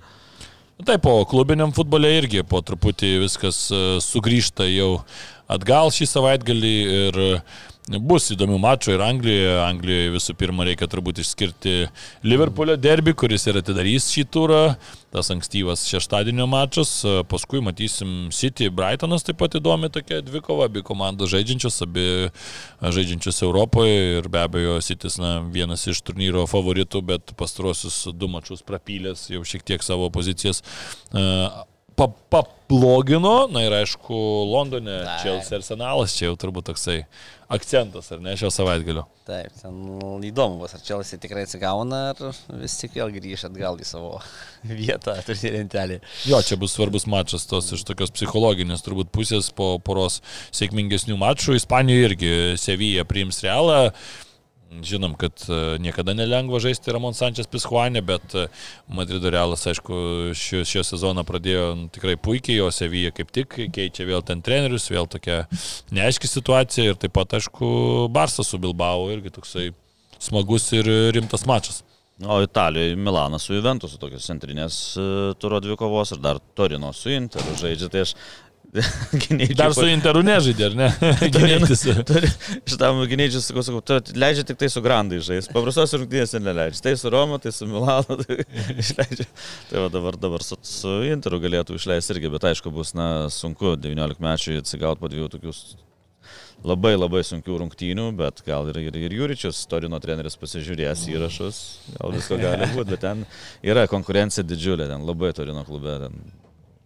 [SPEAKER 3] Taip, po klubiniam futbole irgi po truputį viskas e, sugrįžta jau atgal šį savaitgalį ir Bus įdomių mačų ir Anglijoje. Anglijoje visų pirma reikia turbūt išskirti Liverpoolio derby, kuris ir atidarys šį turą. Tas ankstyvas šeštadienio mačas. Paskui matysim City, Brightonas taip pat įdomi tokia dvikova. Abi komandos žaidžiančios, abi žaidžiančios Europoje. Ir be abejo, City na, vienas iš turnyro favoritų, bet pastarosius du mačius prapylės jau šiek tiek savo pozicijas pablogino, na ir aišku, Londone, Chelsea arsenalas, čia jau turbūt toksai akcentas, ar ne, šio savaitgalio.
[SPEAKER 5] Taip, ten įdomu bus, ar Chelsea tikrai atsigauna, ar vis tik vėl grįž atgal į savo (laughs) vietą, turi lentelį.
[SPEAKER 3] Jo, čia bus svarbus mačas, tos iš tokios psichologinės turbūt pusės po poros sėkmingesnių mačų. Ispanijoje irgi Sevija priims realą. Žinom, kad e, niekada nelengva žaisti Ramon Sančias Pishuanė, bet e, Madrido Realas, aišku, šio, šio sezoną pradėjo tikrai puikiai, o Sevija kaip tik keičia vėl ten trenerius, vėl tokia neaiški situacija ir taip pat, aišku, Barsas su Bilbao irgi toksai smagus ir rimtas mačas.
[SPEAKER 4] O Italijoje Milanas su Juventusu tokios centrinės e, turo dvikovos ir dar Torino su Interu žaidžia. Tai aš (laughs)
[SPEAKER 3] Gynėjai. Dar su Interu nežaidė, ar ne? (laughs) (laughs) Gynėtis.
[SPEAKER 4] Šitam gynėjai sakau, sakau, tu leidžia tik tai su Grandai žais. Paprastos rungtynės neleidžia. Tai su Roma, tai su Milano, tai išleidžia. Tai va dabar, dabar su, su Interu galėtų išleisti irgi, bet aišku bus, na, sunku 19 mečių atsigauti po dviejų tokius labai labai sunkių rungtynių, bet gal ir, ir, ir Jūričius, Torino treneris pasižiūrės įrašus, gal visko gali būti, bet ten yra konkurencija didžiulė, ten labai Torino klube, ten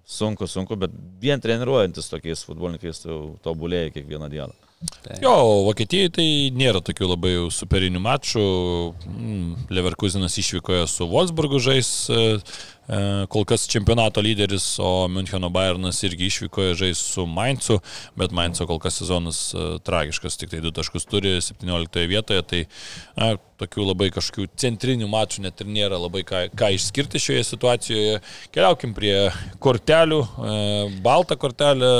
[SPEAKER 4] sunku, sunku, bet vien treniruojantis tokiais futbolininkais tobulėjai kiekvieną dieną.
[SPEAKER 3] Tai. Jo, Vokietijai tai nėra tokių labai superinių mačų. Mm, Leverkusenas išvykoje su Wolfsburgu žais e, e, kol kas čempionato lyderis, o Müncheno Bayernas irgi išvykoje žais su Mainzu, bet Mainzo kol kas sezonas e, tragiškas, tik tai du taškus turi 17 vietoje, tai na, tokių labai kažkokių centrinių mačų net ir nėra labai ką, ką išskirti šioje situacijoje. Keliaukim prie kortelių, baltą kortelę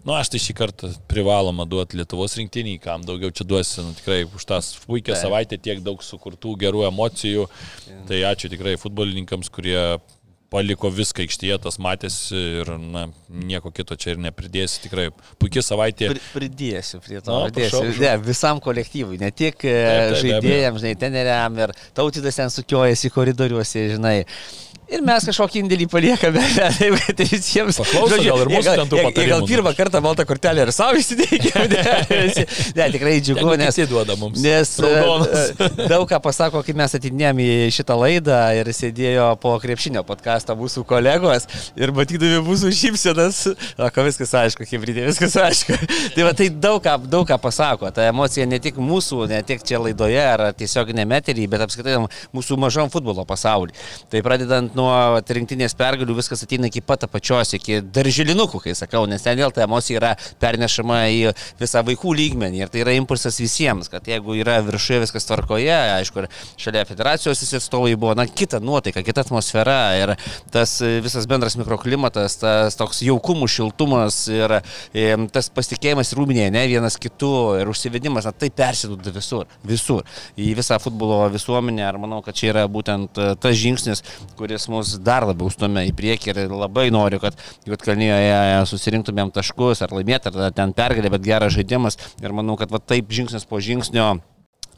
[SPEAKER 3] Nu, aš tai šį kartą privaloma duoti Lietuvos rinktiniai, kam daugiau čia duosi, nu, tikrai už tą puikią tai. savaitę tiek daug sukurtų gerų emocijų. Ja. Tai ačiū tikrai futbolininkams, kurie paliko viską aikštėje, tas matėsi ir na, nieko kito čia ir nepridėsi. Tikrai puikia savaitė.
[SPEAKER 5] Pri, pridėsiu prie to. Na, pridėsiu. Prašau, prašau. Ne, visam kolektyvui, ne tik taip, taip, žaidėjams, žinai, teneriam ir tautydas ten sukiojasi koridoriuose, žinai. Ir mes kažkokį indėlį paliekame, (laughs) taip, kad visiems...
[SPEAKER 3] Paklauso, žodžiu, gal ir mūsų ten tų patarimų.
[SPEAKER 5] Gal pirmą kartą baltą kortelę ir savo įsidėkime. (laughs) Ne, ne, tikrai džiugu, nes...
[SPEAKER 3] Duoda mums.
[SPEAKER 5] Nes raudonas. E, e, daug ką pasako, kaip mes atidinėjom į šitą laidą ir sėdėjo po krepšinio podcastą mūsų kolegos ir matydami mūsų šypsenas, sako, viskas aišku, hybridė, viskas aišku. (laughs) tai va, tai daug ką, daug ką pasako. Ta emocija ne tik mūsų, ne tik čia laidoje ar tiesiog ne meterį, bet apskritai mūsų mažam futbolo pasaulyje. Tai pradedant nuo rinktinės pergalių viskas ateina iki pat apačios, iki darželinukų, kai sakau, nes ten vėl ta emocija yra pernešama į visą vaikų lygmenį ir tai yra impulsas visiems, kad jeigu yra viršuje viskas tvarkoje, aišku, ir šalia federacijos atstovai buvo, na, kita nuotaika, kita atmosfera ir tas visas bendras mikroklimatas, tas toks jaukumus, šiltumas ir, ir tas pasitikėjimas rūminėje, ne vienas kitu ir užsivedimas, na, tai persiduoda visur, visur, į visą futbolo visuomenę ir manau, kad čia yra būtent tas žingsnis, kuris mus dar labiau stumia į priekį ir labai noriu, kad Juotkalnyje susirinktumėm taškus ar laimėt, ar ten pergalė, bet geras žaidimas. Ir manau, kad va taip žingsnis po žingsnio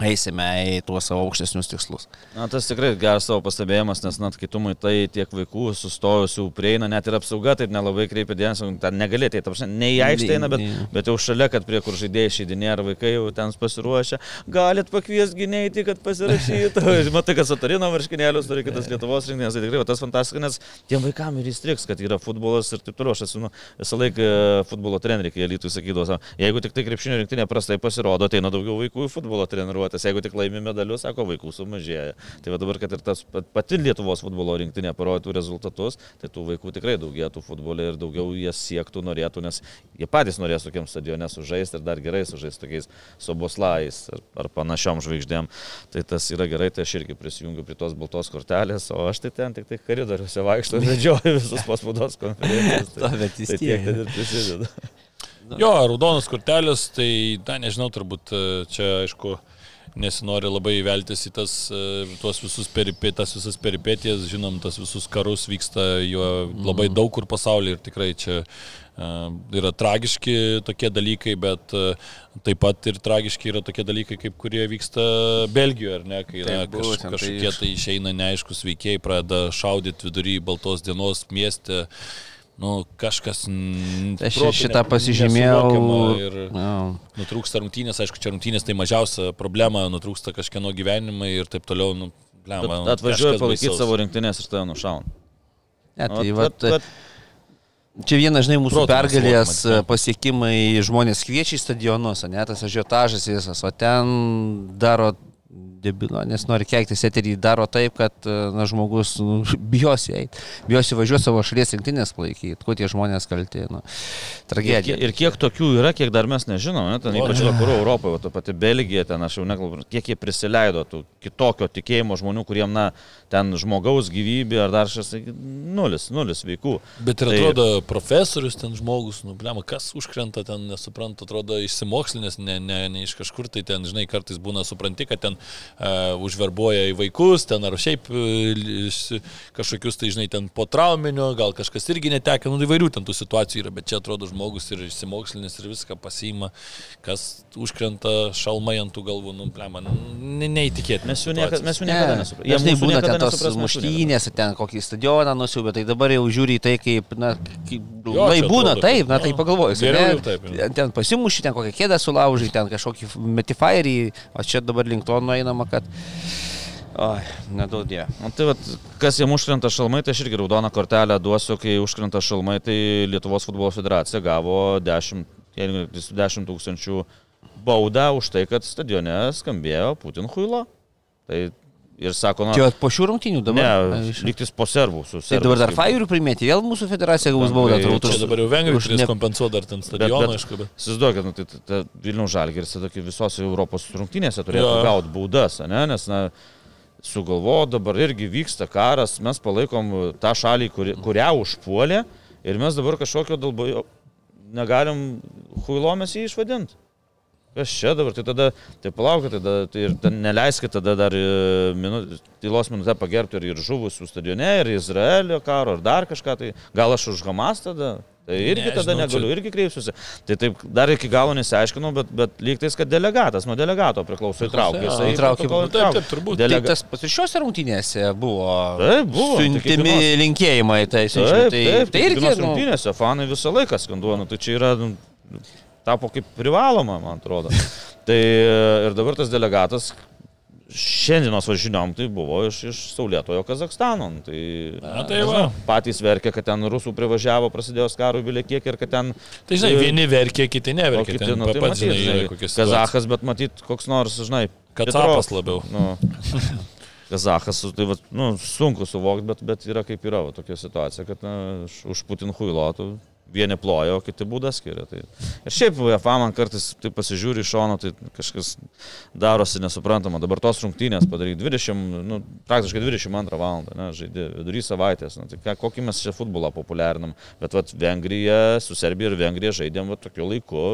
[SPEAKER 5] eisime į tuos savo aukštesnius tikslus.
[SPEAKER 4] Na, tas tikrai geras savo pastebėjimas, nes, na, kai tu matai tiek vaikų sustojusių prieina, net ir apsauga taip nelabai kreipia dėmesio, ten negalėtai, ta prasme, ne į aikštę eina, bet, bet jau šalia, kad prie kur žaidėjai šeidinė ar vaikai jau ten pasiruošę, galit pakvies gynėjai, kad pasirašytų. (laughs) matai, kad Satarino marškinėlius turi kitas Lietuvos rinktinės, tai tikrai va, tas fantastiškas, nes tiem vaikam ir įstriks, kad yra futbolas ir taip toliau. Aš esu nu, visą laiką futbolo treneriai, kai Lietuvių sakydavo, jeigu tik tai krepšinio rinktinė prastai pasirodo, tai nuo daugiau vaikų į futbolo treniruotę treniruotės, jeigu tik laimi medalius, sako, vaikų sumažėja. Tai va dabar, kad ir tas pati Lietuvos futbolo rinktinė parodytų rezultatus, tai tų vaikų tikrai daugėtų futbole ir daugiau jie siektų, norėtų, nes jie patys norės tokiam stadione sužaisti ir dar gerai sužaisti tokiais soboslais ar, ar panašiom žvaigždėm. Tai tas yra gerai, tai aš irgi prisijungiu prie tos baltos kortelės, o aš tai ten tik tai koridoriuose vaikštų ir (laughs) vedžioju visus paspaudos konferencijas. (laughs) Tai, tai tiek ten ir prisidedu.
[SPEAKER 3] Jo, raudonas kortelės, tai, na, nežinau, turbūt čia, aišku, nesinori labai veltis į tas, e, tuos visus peripėtas, visas peripėtijas, žinom, tas visus karus vyksta jo labai mhm. daug kur pasaulyje ir tikrai čia uh, yra tragiški tokie dalykai, bet uh, taip pat ir tragiški yra tokie dalykai, kaip kurie vyksta Belgijoje, ar ne, kai yra kaž, tai kažkokie tai išeina neaiškus veikėjai, pradeda šaudyti vidury Baltos dienos mieste. Nu, kažkas...
[SPEAKER 5] Aš šitą pasižymėjau.
[SPEAKER 3] Ir no. nutrūksta rungtynės, aišku, čia rungtynės tai mažiausia problema, nutrūksta kažkieno gyvenimai ir taip toliau. Nu,
[SPEAKER 4] blemba, nu, Atvažiuoja palaikyti savo rinktinės ir tada nušauna.
[SPEAKER 5] Ne, tai nu, vat, vat, Čia vienas, žinai, mūsų pergalės lokimas, pasiekimai žmonės kviečia į stadionus, ne tas ažiotažas visas, o ten daro debilo, nes nori keiktis eterį, daro taip, kad e, na, žmogus nu, (laughs) bijosi eiti, bijosi važiuoti savo šalies rinktinės palaikyti, kuo tie žmonės kalti. Nu,
[SPEAKER 4] Ir,
[SPEAKER 5] tragedija.
[SPEAKER 4] kiek- ir kiek tokių yra, kiek dar mes nežinom, ne? ten, ypač vakarų Europoje, o ta pati Belgija, ten aš jau nekalbu, kiek jie prisileido tų kitokio tikėjimo žmonių, kuriem, na, ten žmogaus gyvybė ar dar šis, nulis, nulis veikų.
[SPEAKER 3] Bet ir
[SPEAKER 4] Tai-
[SPEAKER 3] atrodo, profesorius ten žmogus, nu, blema, kas užkrenta ten, nesuprantu, atrodo, išsimokslinės, ne, ne, ne iš kažkur, tai ten, žinai, kartais būna supranti, kad ten užverbuoja į vaikus, ten ar šiaip uh, kažkokius, tai, žinai, ten po trauminio, gal kažkas irgi netekė, nu, įvairių ten tų situacijų yra, bet čia atrodo žmogus ir išsimokslinės ir viską pasiima, kas užkrenta šalmai ant tų galvų, nu, blema, ne, neįtikėtina.
[SPEAKER 4] Mes jų niekada, mes jų
[SPEAKER 5] Ne,
[SPEAKER 4] niekada nesuprantame.
[SPEAKER 5] Dažnai būna ten tos muštynės, ten kokį stadioną nusiubė, tai dabar jau žiūri į tai, kaip, na, kaip
[SPEAKER 3] Jo,
[SPEAKER 5] lai būna,
[SPEAKER 3] atrodo,
[SPEAKER 5] taip, na, tai pagalvojus.
[SPEAKER 3] geriau
[SPEAKER 5] ne?
[SPEAKER 3] taip,
[SPEAKER 5] ten pasimuši, ten kokią kėdę sulaužai, ten kažkokį metifairį, o čia dabar link to nueinama, kad... Oi, nedaug die.
[SPEAKER 4] Nu, tai vat, kas jiem užkrenta šalmai, tai aš irgi raudoną kortelę duosiu, kai užkrenta šalmai, tai Lietuvos futbolo federacija gavo 10, jei neklystu, 10 tūkstančių baudą už tai, kad stadione skambėjo Putin huilo. Tai ir sako, na,
[SPEAKER 5] Čia po šių rungtynių dabar.
[SPEAKER 4] ne, lygtis po servų su
[SPEAKER 5] Tai dabar dar fairių primėti, vėl mūsų federacija gaus baudą, turbūt.
[SPEAKER 3] Čia dabar jau turės
[SPEAKER 5] ne-
[SPEAKER 3] kompensuoti dar ten stadioną, aišku, bet...
[SPEAKER 4] Įsivaizduokit, nu, tai, tai, tai Vilnių Žalgiris tada kai visose Europos rungtynėse turėtų
[SPEAKER 3] Jo.
[SPEAKER 4] gauti baudas, ne? nes na, sugalvo dabar irgi vyksta karas, mes palaikom tą šalį, kuri, kurią užpuolė ir mes dabar kažkokio dalbojo negalim huilomės jį išvadinti. Kas čia dabar, tai tada, tai palaukit, tada, tai ir neleiskit tada dar e, minu, tylos minutę pagerbti ir, ir žuvusių stadione, ir Izraelio karo, ir dar kažką, tai gal aš už Hamas tada? Tai irgi
[SPEAKER 3] Ne,
[SPEAKER 4] tada
[SPEAKER 3] žinau,
[SPEAKER 4] negaliu,
[SPEAKER 3] čia-
[SPEAKER 4] irgi kreipsiuosi. Tai taip dar iki galo nesiaiškinau, bet, bet lygtais, kad delegatas nuo delegato priklauso įtraukė. Jisai
[SPEAKER 5] įtraukė,
[SPEAKER 3] taip, taip, turbūt.
[SPEAKER 5] Tai
[SPEAKER 4] Delega...
[SPEAKER 5] tas pats ir šiuose rungtynėse buvo.
[SPEAKER 4] Taip, buvo. tai
[SPEAKER 5] Siuntimi linkėjimai, tai,
[SPEAKER 4] Taip, taip,
[SPEAKER 5] tai,
[SPEAKER 4] taip,
[SPEAKER 5] tai irgi. Nu,
[SPEAKER 4] rungtynėse fanai visą laiką skanduoja, nu, tai čia yra, nu, tapo kaip privaloma, man atrodo. (laughs) tai e, ir dabar tas delegatas šiandienos va žiniom tai buvo iš, iš Saulėtojo Kazakstano. Nu, Tai,
[SPEAKER 3] Na, tai va.
[SPEAKER 4] patys verkė, kad ten rusų privažiavo, prasidėjus karui bilė kiek ir kad ten...
[SPEAKER 3] Tai žinai, vieni verkia, kiti
[SPEAKER 4] o
[SPEAKER 3] neverkia.
[SPEAKER 4] kiti, nu, tai
[SPEAKER 3] pats žinai,
[SPEAKER 4] žinai. Kazachas, bet matyt, koks nors, žinai,
[SPEAKER 3] Kacapas labiau.
[SPEAKER 4] Nu, (laughs) Kazachas, tai va, nu, sunku suvokti, bet, bet yra kaip yra va, tokia situacija, kad na, už Putin huilotų vieni ploja, o kiti būdą skiria. Tai. Ir šiaip UEFA man kartais tai pasižiūri iš šono, tai kažkas darosi nesuprantama. Dabar tos rungtynės padaryti 20, nu, praktiškai 22 val. žaidė vidury savaitės. Nu, tai ką, kokį mes čia futbolą populiarinam. Bet vat, Vengrija, su Serbija ir Vengrija žaidėm va, tokiu laiku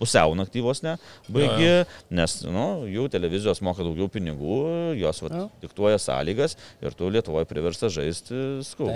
[SPEAKER 4] pusiau naktyvos ne, baigi, nes nu, jų televizijos moka daugiau pinigų, jos vat,
[SPEAKER 5] Jo.
[SPEAKER 4] diktuoja sąlygas ir tu Lietuvoje priversta žaisti skau.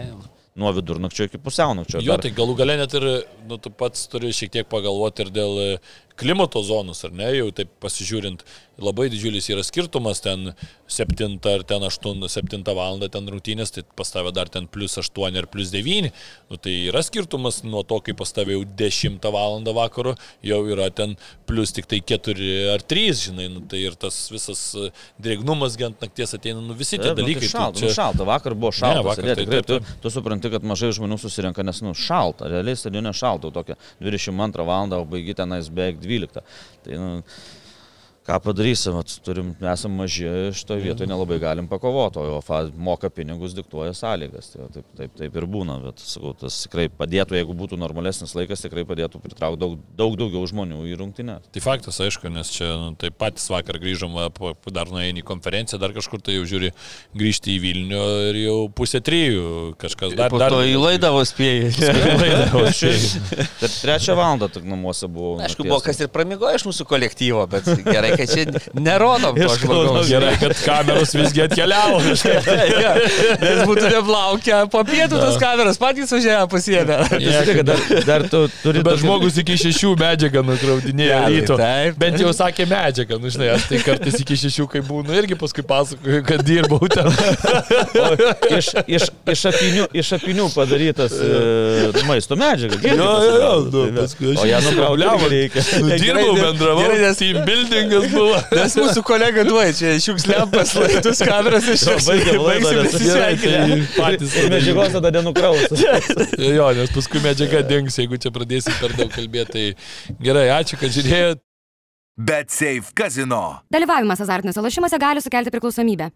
[SPEAKER 5] Taip.
[SPEAKER 4] Nuo vidurnakčio iki pusiaunakčio.
[SPEAKER 3] Jo, tai galų galę net ir, nu, tu pats turi šiek tiek pagalvoti ir dėl e, klimato zonos, ar ne, jau taip pasižiūrint, labai didžiulis yra skirtumas ten 7 ar ten 8, 7 val. ten rungtynės, tai pas tave dar ten plus 8 ar plus 9, nu, tai yra skirtumas nuo to, kai pas tave jau 10 val. vakaro, jau yra ten plus tik tai 4 ar 3, žinai, nu, tai ir tas visas e, drėgnumas gent nakties ateina, nu, visi tie
[SPEAKER 4] Taip, nu,
[SPEAKER 3] dalykai.
[SPEAKER 4] Tai šalta,
[SPEAKER 3] čia-
[SPEAKER 4] nu, šalta, vakar buvo šalta.
[SPEAKER 3] vakar
[SPEAKER 4] sėdėti,
[SPEAKER 3] tai
[SPEAKER 4] tikrai,
[SPEAKER 3] taip,
[SPEAKER 4] tu, tu supranti, kad mažai žmonių susirenka, nes nu, šalta, realiai stadione šalta, tokia 22 val. baigi tenais beveik 12. Tai, nu, ką padarysim, turim, esam maži, šitoje vietoje nelabai galim pakovoti, o UEFA moka pinigus, diktuoja sąlygas. Tai taip, taip, taip ir būna, bet sakau, tas tikrai padėtų, jeigu būtų normalesnis laikas, tikrai padėtų pritraukti daug, daug daugiau žmonių į rungtynę.
[SPEAKER 3] Tai faktas, aišku, nes čia nu, tai patys vakar grįžom, dar nuėjai į konferenciją, dar kažkur tai jau žiūri grįžti į Vilnių ir jau pusė trijų kažkas dar.
[SPEAKER 5] po
[SPEAKER 3] dar
[SPEAKER 5] to į laidą vos spėjai. (laughs)
[SPEAKER 4] Trečią valandą tik namuose buvau.
[SPEAKER 5] Aišku,
[SPEAKER 4] nakties.
[SPEAKER 5] buvo kas ir pramigo iš mūsų kolektyvo, bet gerai, kad čia nerodom to žmogaus.
[SPEAKER 3] Gerai, kad kameros visgi atkeliavo. (laughs)
[SPEAKER 5] Ja, Nes būtų neplaukę, po pietų tas kameras patys važiavo pasiemę.
[SPEAKER 4] Žiūrėk, dar, dar tu turi
[SPEAKER 3] Bet
[SPEAKER 4] tokį-
[SPEAKER 3] žmogus iki šešių medžiagą nukraudinėjo
[SPEAKER 5] Ja,
[SPEAKER 3] ryto.
[SPEAKER 5] taip.
[SPEAKER 3] Bent jau sakė medžiagą, nu žinai, aš tai kartais iki šešių, kai būnu, irgi paskui pasakoju, kad dirbau ten. (laughs)
[SPEAKER 4] Iš, iš, iš, apinių, iš apinių padarytas e, maisto medžiaga.
[SPEAKER 3] Jo, jo, jo, nu,
[SPEAKER 4] tai
[SPEAKER 3] paskui aš
[SPEAKER 4] O ją
[SPEAKER 3] bliavo.
[SPEAKER 4] reikia.
[SPEAKER 3] Nu, dirbau, bendravau,
[SPEAKER 5] gerai, nes-
[SPEAKER 3] team buildingas buvo. (laughs)
[SPEAKER 5] Nes mūsų kolega duoja čia šiuks lempas, (laughs) laidus kameras iš
[SPEAKER 4] Jo, baigiam laidą, nes-
[SPEAKER 3] tai patys.
[SPEAKER 4] Ir medžiagos tada nenukraus. (laughs)
[SPEAKER 3] Jo, nes paskui medžiaga dings, jeigu čia pradėsim per daug kalbėti. Tai gerai, ačiū, kad žiūrėjote.
[SPEAKER 1] Bet Safe Casino.
[SPEAKER 2] Dalyvavimas azartiniuose lošimuose gali sukelti priklausomybę.